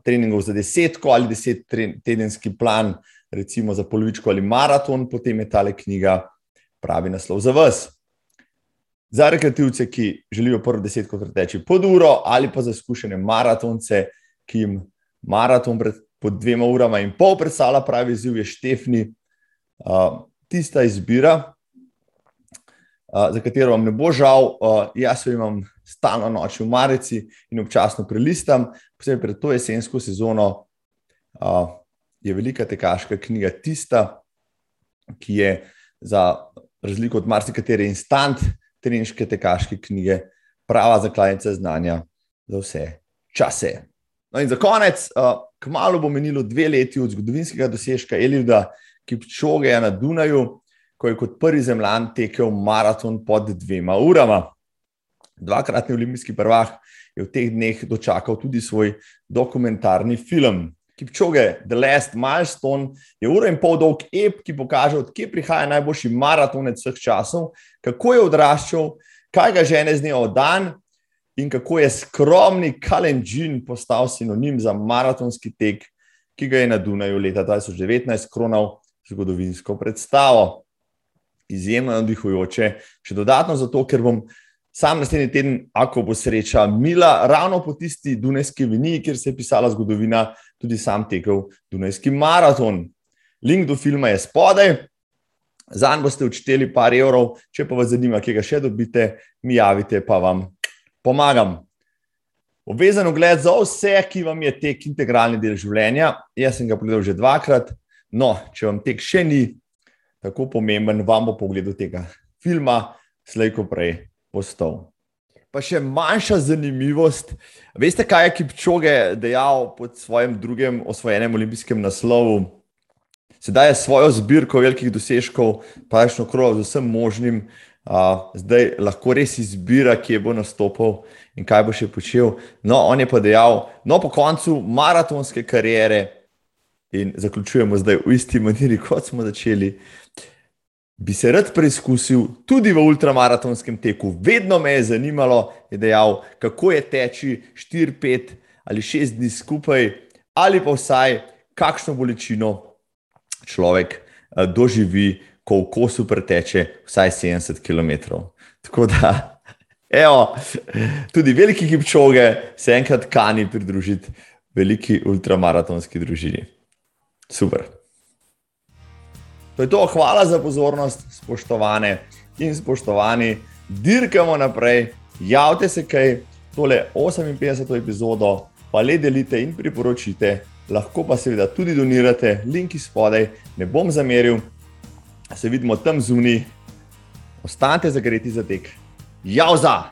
treningov za desetko ali deset tedenski plan, recimo za polovičko ali maraton, potem je tale knjiga pravi naslov za vas. Za rekreativce, ki želijo prvo desetko teči pod uro, ali pa za izkušene maratonce, ki jim maraton pred dvema urama in pol predstavlja pravi izziv, je Štefni. Uh, tista izbira, uh, za katero vam ne bo žal, uh, jaz jo imam stalno noč v Marici in občasno prelistam, posebej pred to jesensko sezono. Uh, je velika tekaška knjiga tista, ki je za razliko od marsikatere instant treniške tekaške knjige, prava zakladnica znanja za vse čase. No in za konec, uh, kmalo bo menilo dve leti od zgodovinskega dosežka Elida Kipčogeja na Dunaju, ko je kot prvi zemljan tekel maraton pod dvema urama. Dvakratni olimpijski prvak je v teh dneh dočakal tudi svoj dokumentarni film. Kipčoge, The Last Milestone, je ura in pol dolg ep, ki pokaže, odkje prihaja najboljši maratonec vseh časov, kako je odraščal, kaj ga žene z njo dan in kako je skromni Kalenjin postal sinonim za maratonski tek, ki ga je na Dunaju leta 2019 kronal zgodovinsko predstavo. Izjemno navdihujoče, še dodatno zato, ker bom sam naslednji teden, ako bo sreča, mila, ravno po tisti Dunajski vini, kjer se je pisala zgodovina, tudi sam tekel Dunajski maraton. Link do filma je spodaj. Zanj boste odšteli par evrov, če pa vas zanima, kje ga še dobite, mi javite, pa vam pomagam. Obvezen ogled za vse, ki vam je tek integralni del življenja. Jaz sem ga pogledal že dvakrat. No, če vam tek še ni tako pomemben, vam bo pogled tega filma, slejko prej postal. Pa še manjša zanimivost. Veste, kaj je Kipčoge dejal pod svojim drugim osvojenim olimpijskim naslovom? Sedaj je svojo zbirko velikih dosežkov, pravično krov z vsem možnim, zdaj lahko res izbira, kje bo nastopil in kaj bo še počel. No, on je pa dejal, no, po koncu maratonske kariere in zaključujemo zdaj v isti maniri, kot smo začeli. Bi se rad preizkusil tudi v ultramaratonskem teku. Vedno me je zanimalo, je dejal, kako je teči 4, 5 ali 6 dni skupaj, ali pa vsaj kakšno bolečino človek eh, doživi, ko v kosu preteče vsaj 70 km. Tako da, evo, tudi veliki kipčoge se enkrat kani pridružiti veliki ultramaratonski družini. Super. To je to, hvala za pozornost, spoštovane in spoštovani. Dirkamo naprej, javite se kaj, tole 58. epizodo, pa le delite in priporočite, lahko pa seveda tudi donirate, linki spodaj, ne bom zameril, se vidimo tam zunaj, ostanite zagreti za tek. Jauza!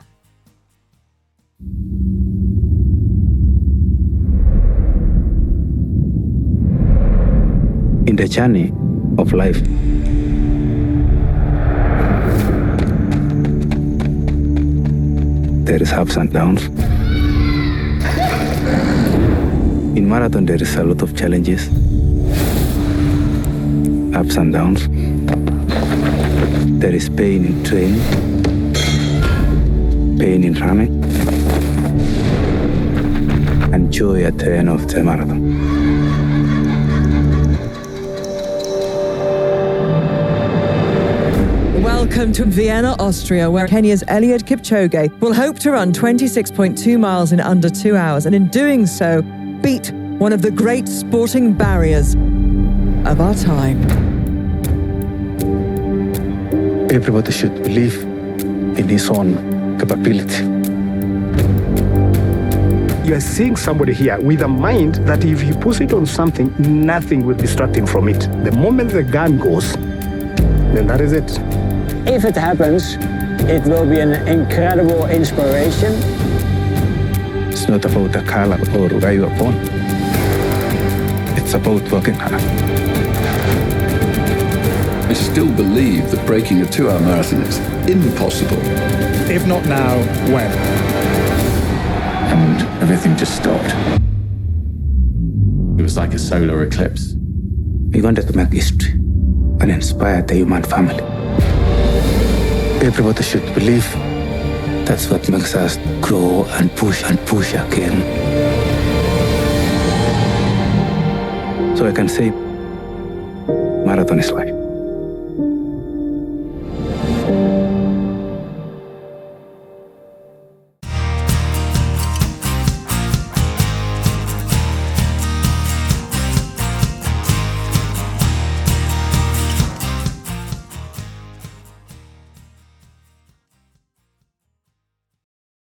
In the journey of life, there is ups and downs. In marathon, there is a lot of challenges, ups and downs. There is pain in training, pain in running, and joy at the end of the marathon. Welcome to Vienna, Austria, where Kenya's Eliud Kipchoge will hope to run 26.2 miles in under two hours, and in doing so, beat one of the great sporting barriers of our time. Everybody should believe in his own capability. You are seeing somebody here with a mind that if he puts it on something, nothing will distract him from it. The moment the gun goes, then that is it. If it happens, it will be an incredible inspiration. It's not about the color or where you are born. It's about working hard. I still believe that breaking a two hour marathon is impossible. If not now, when? And everything just stopped. It was like a solar eclipse. We wanted to make history and inspire the human family. Everybody should believe that's what makes us grow and push and push again. So I can say, marathon is life.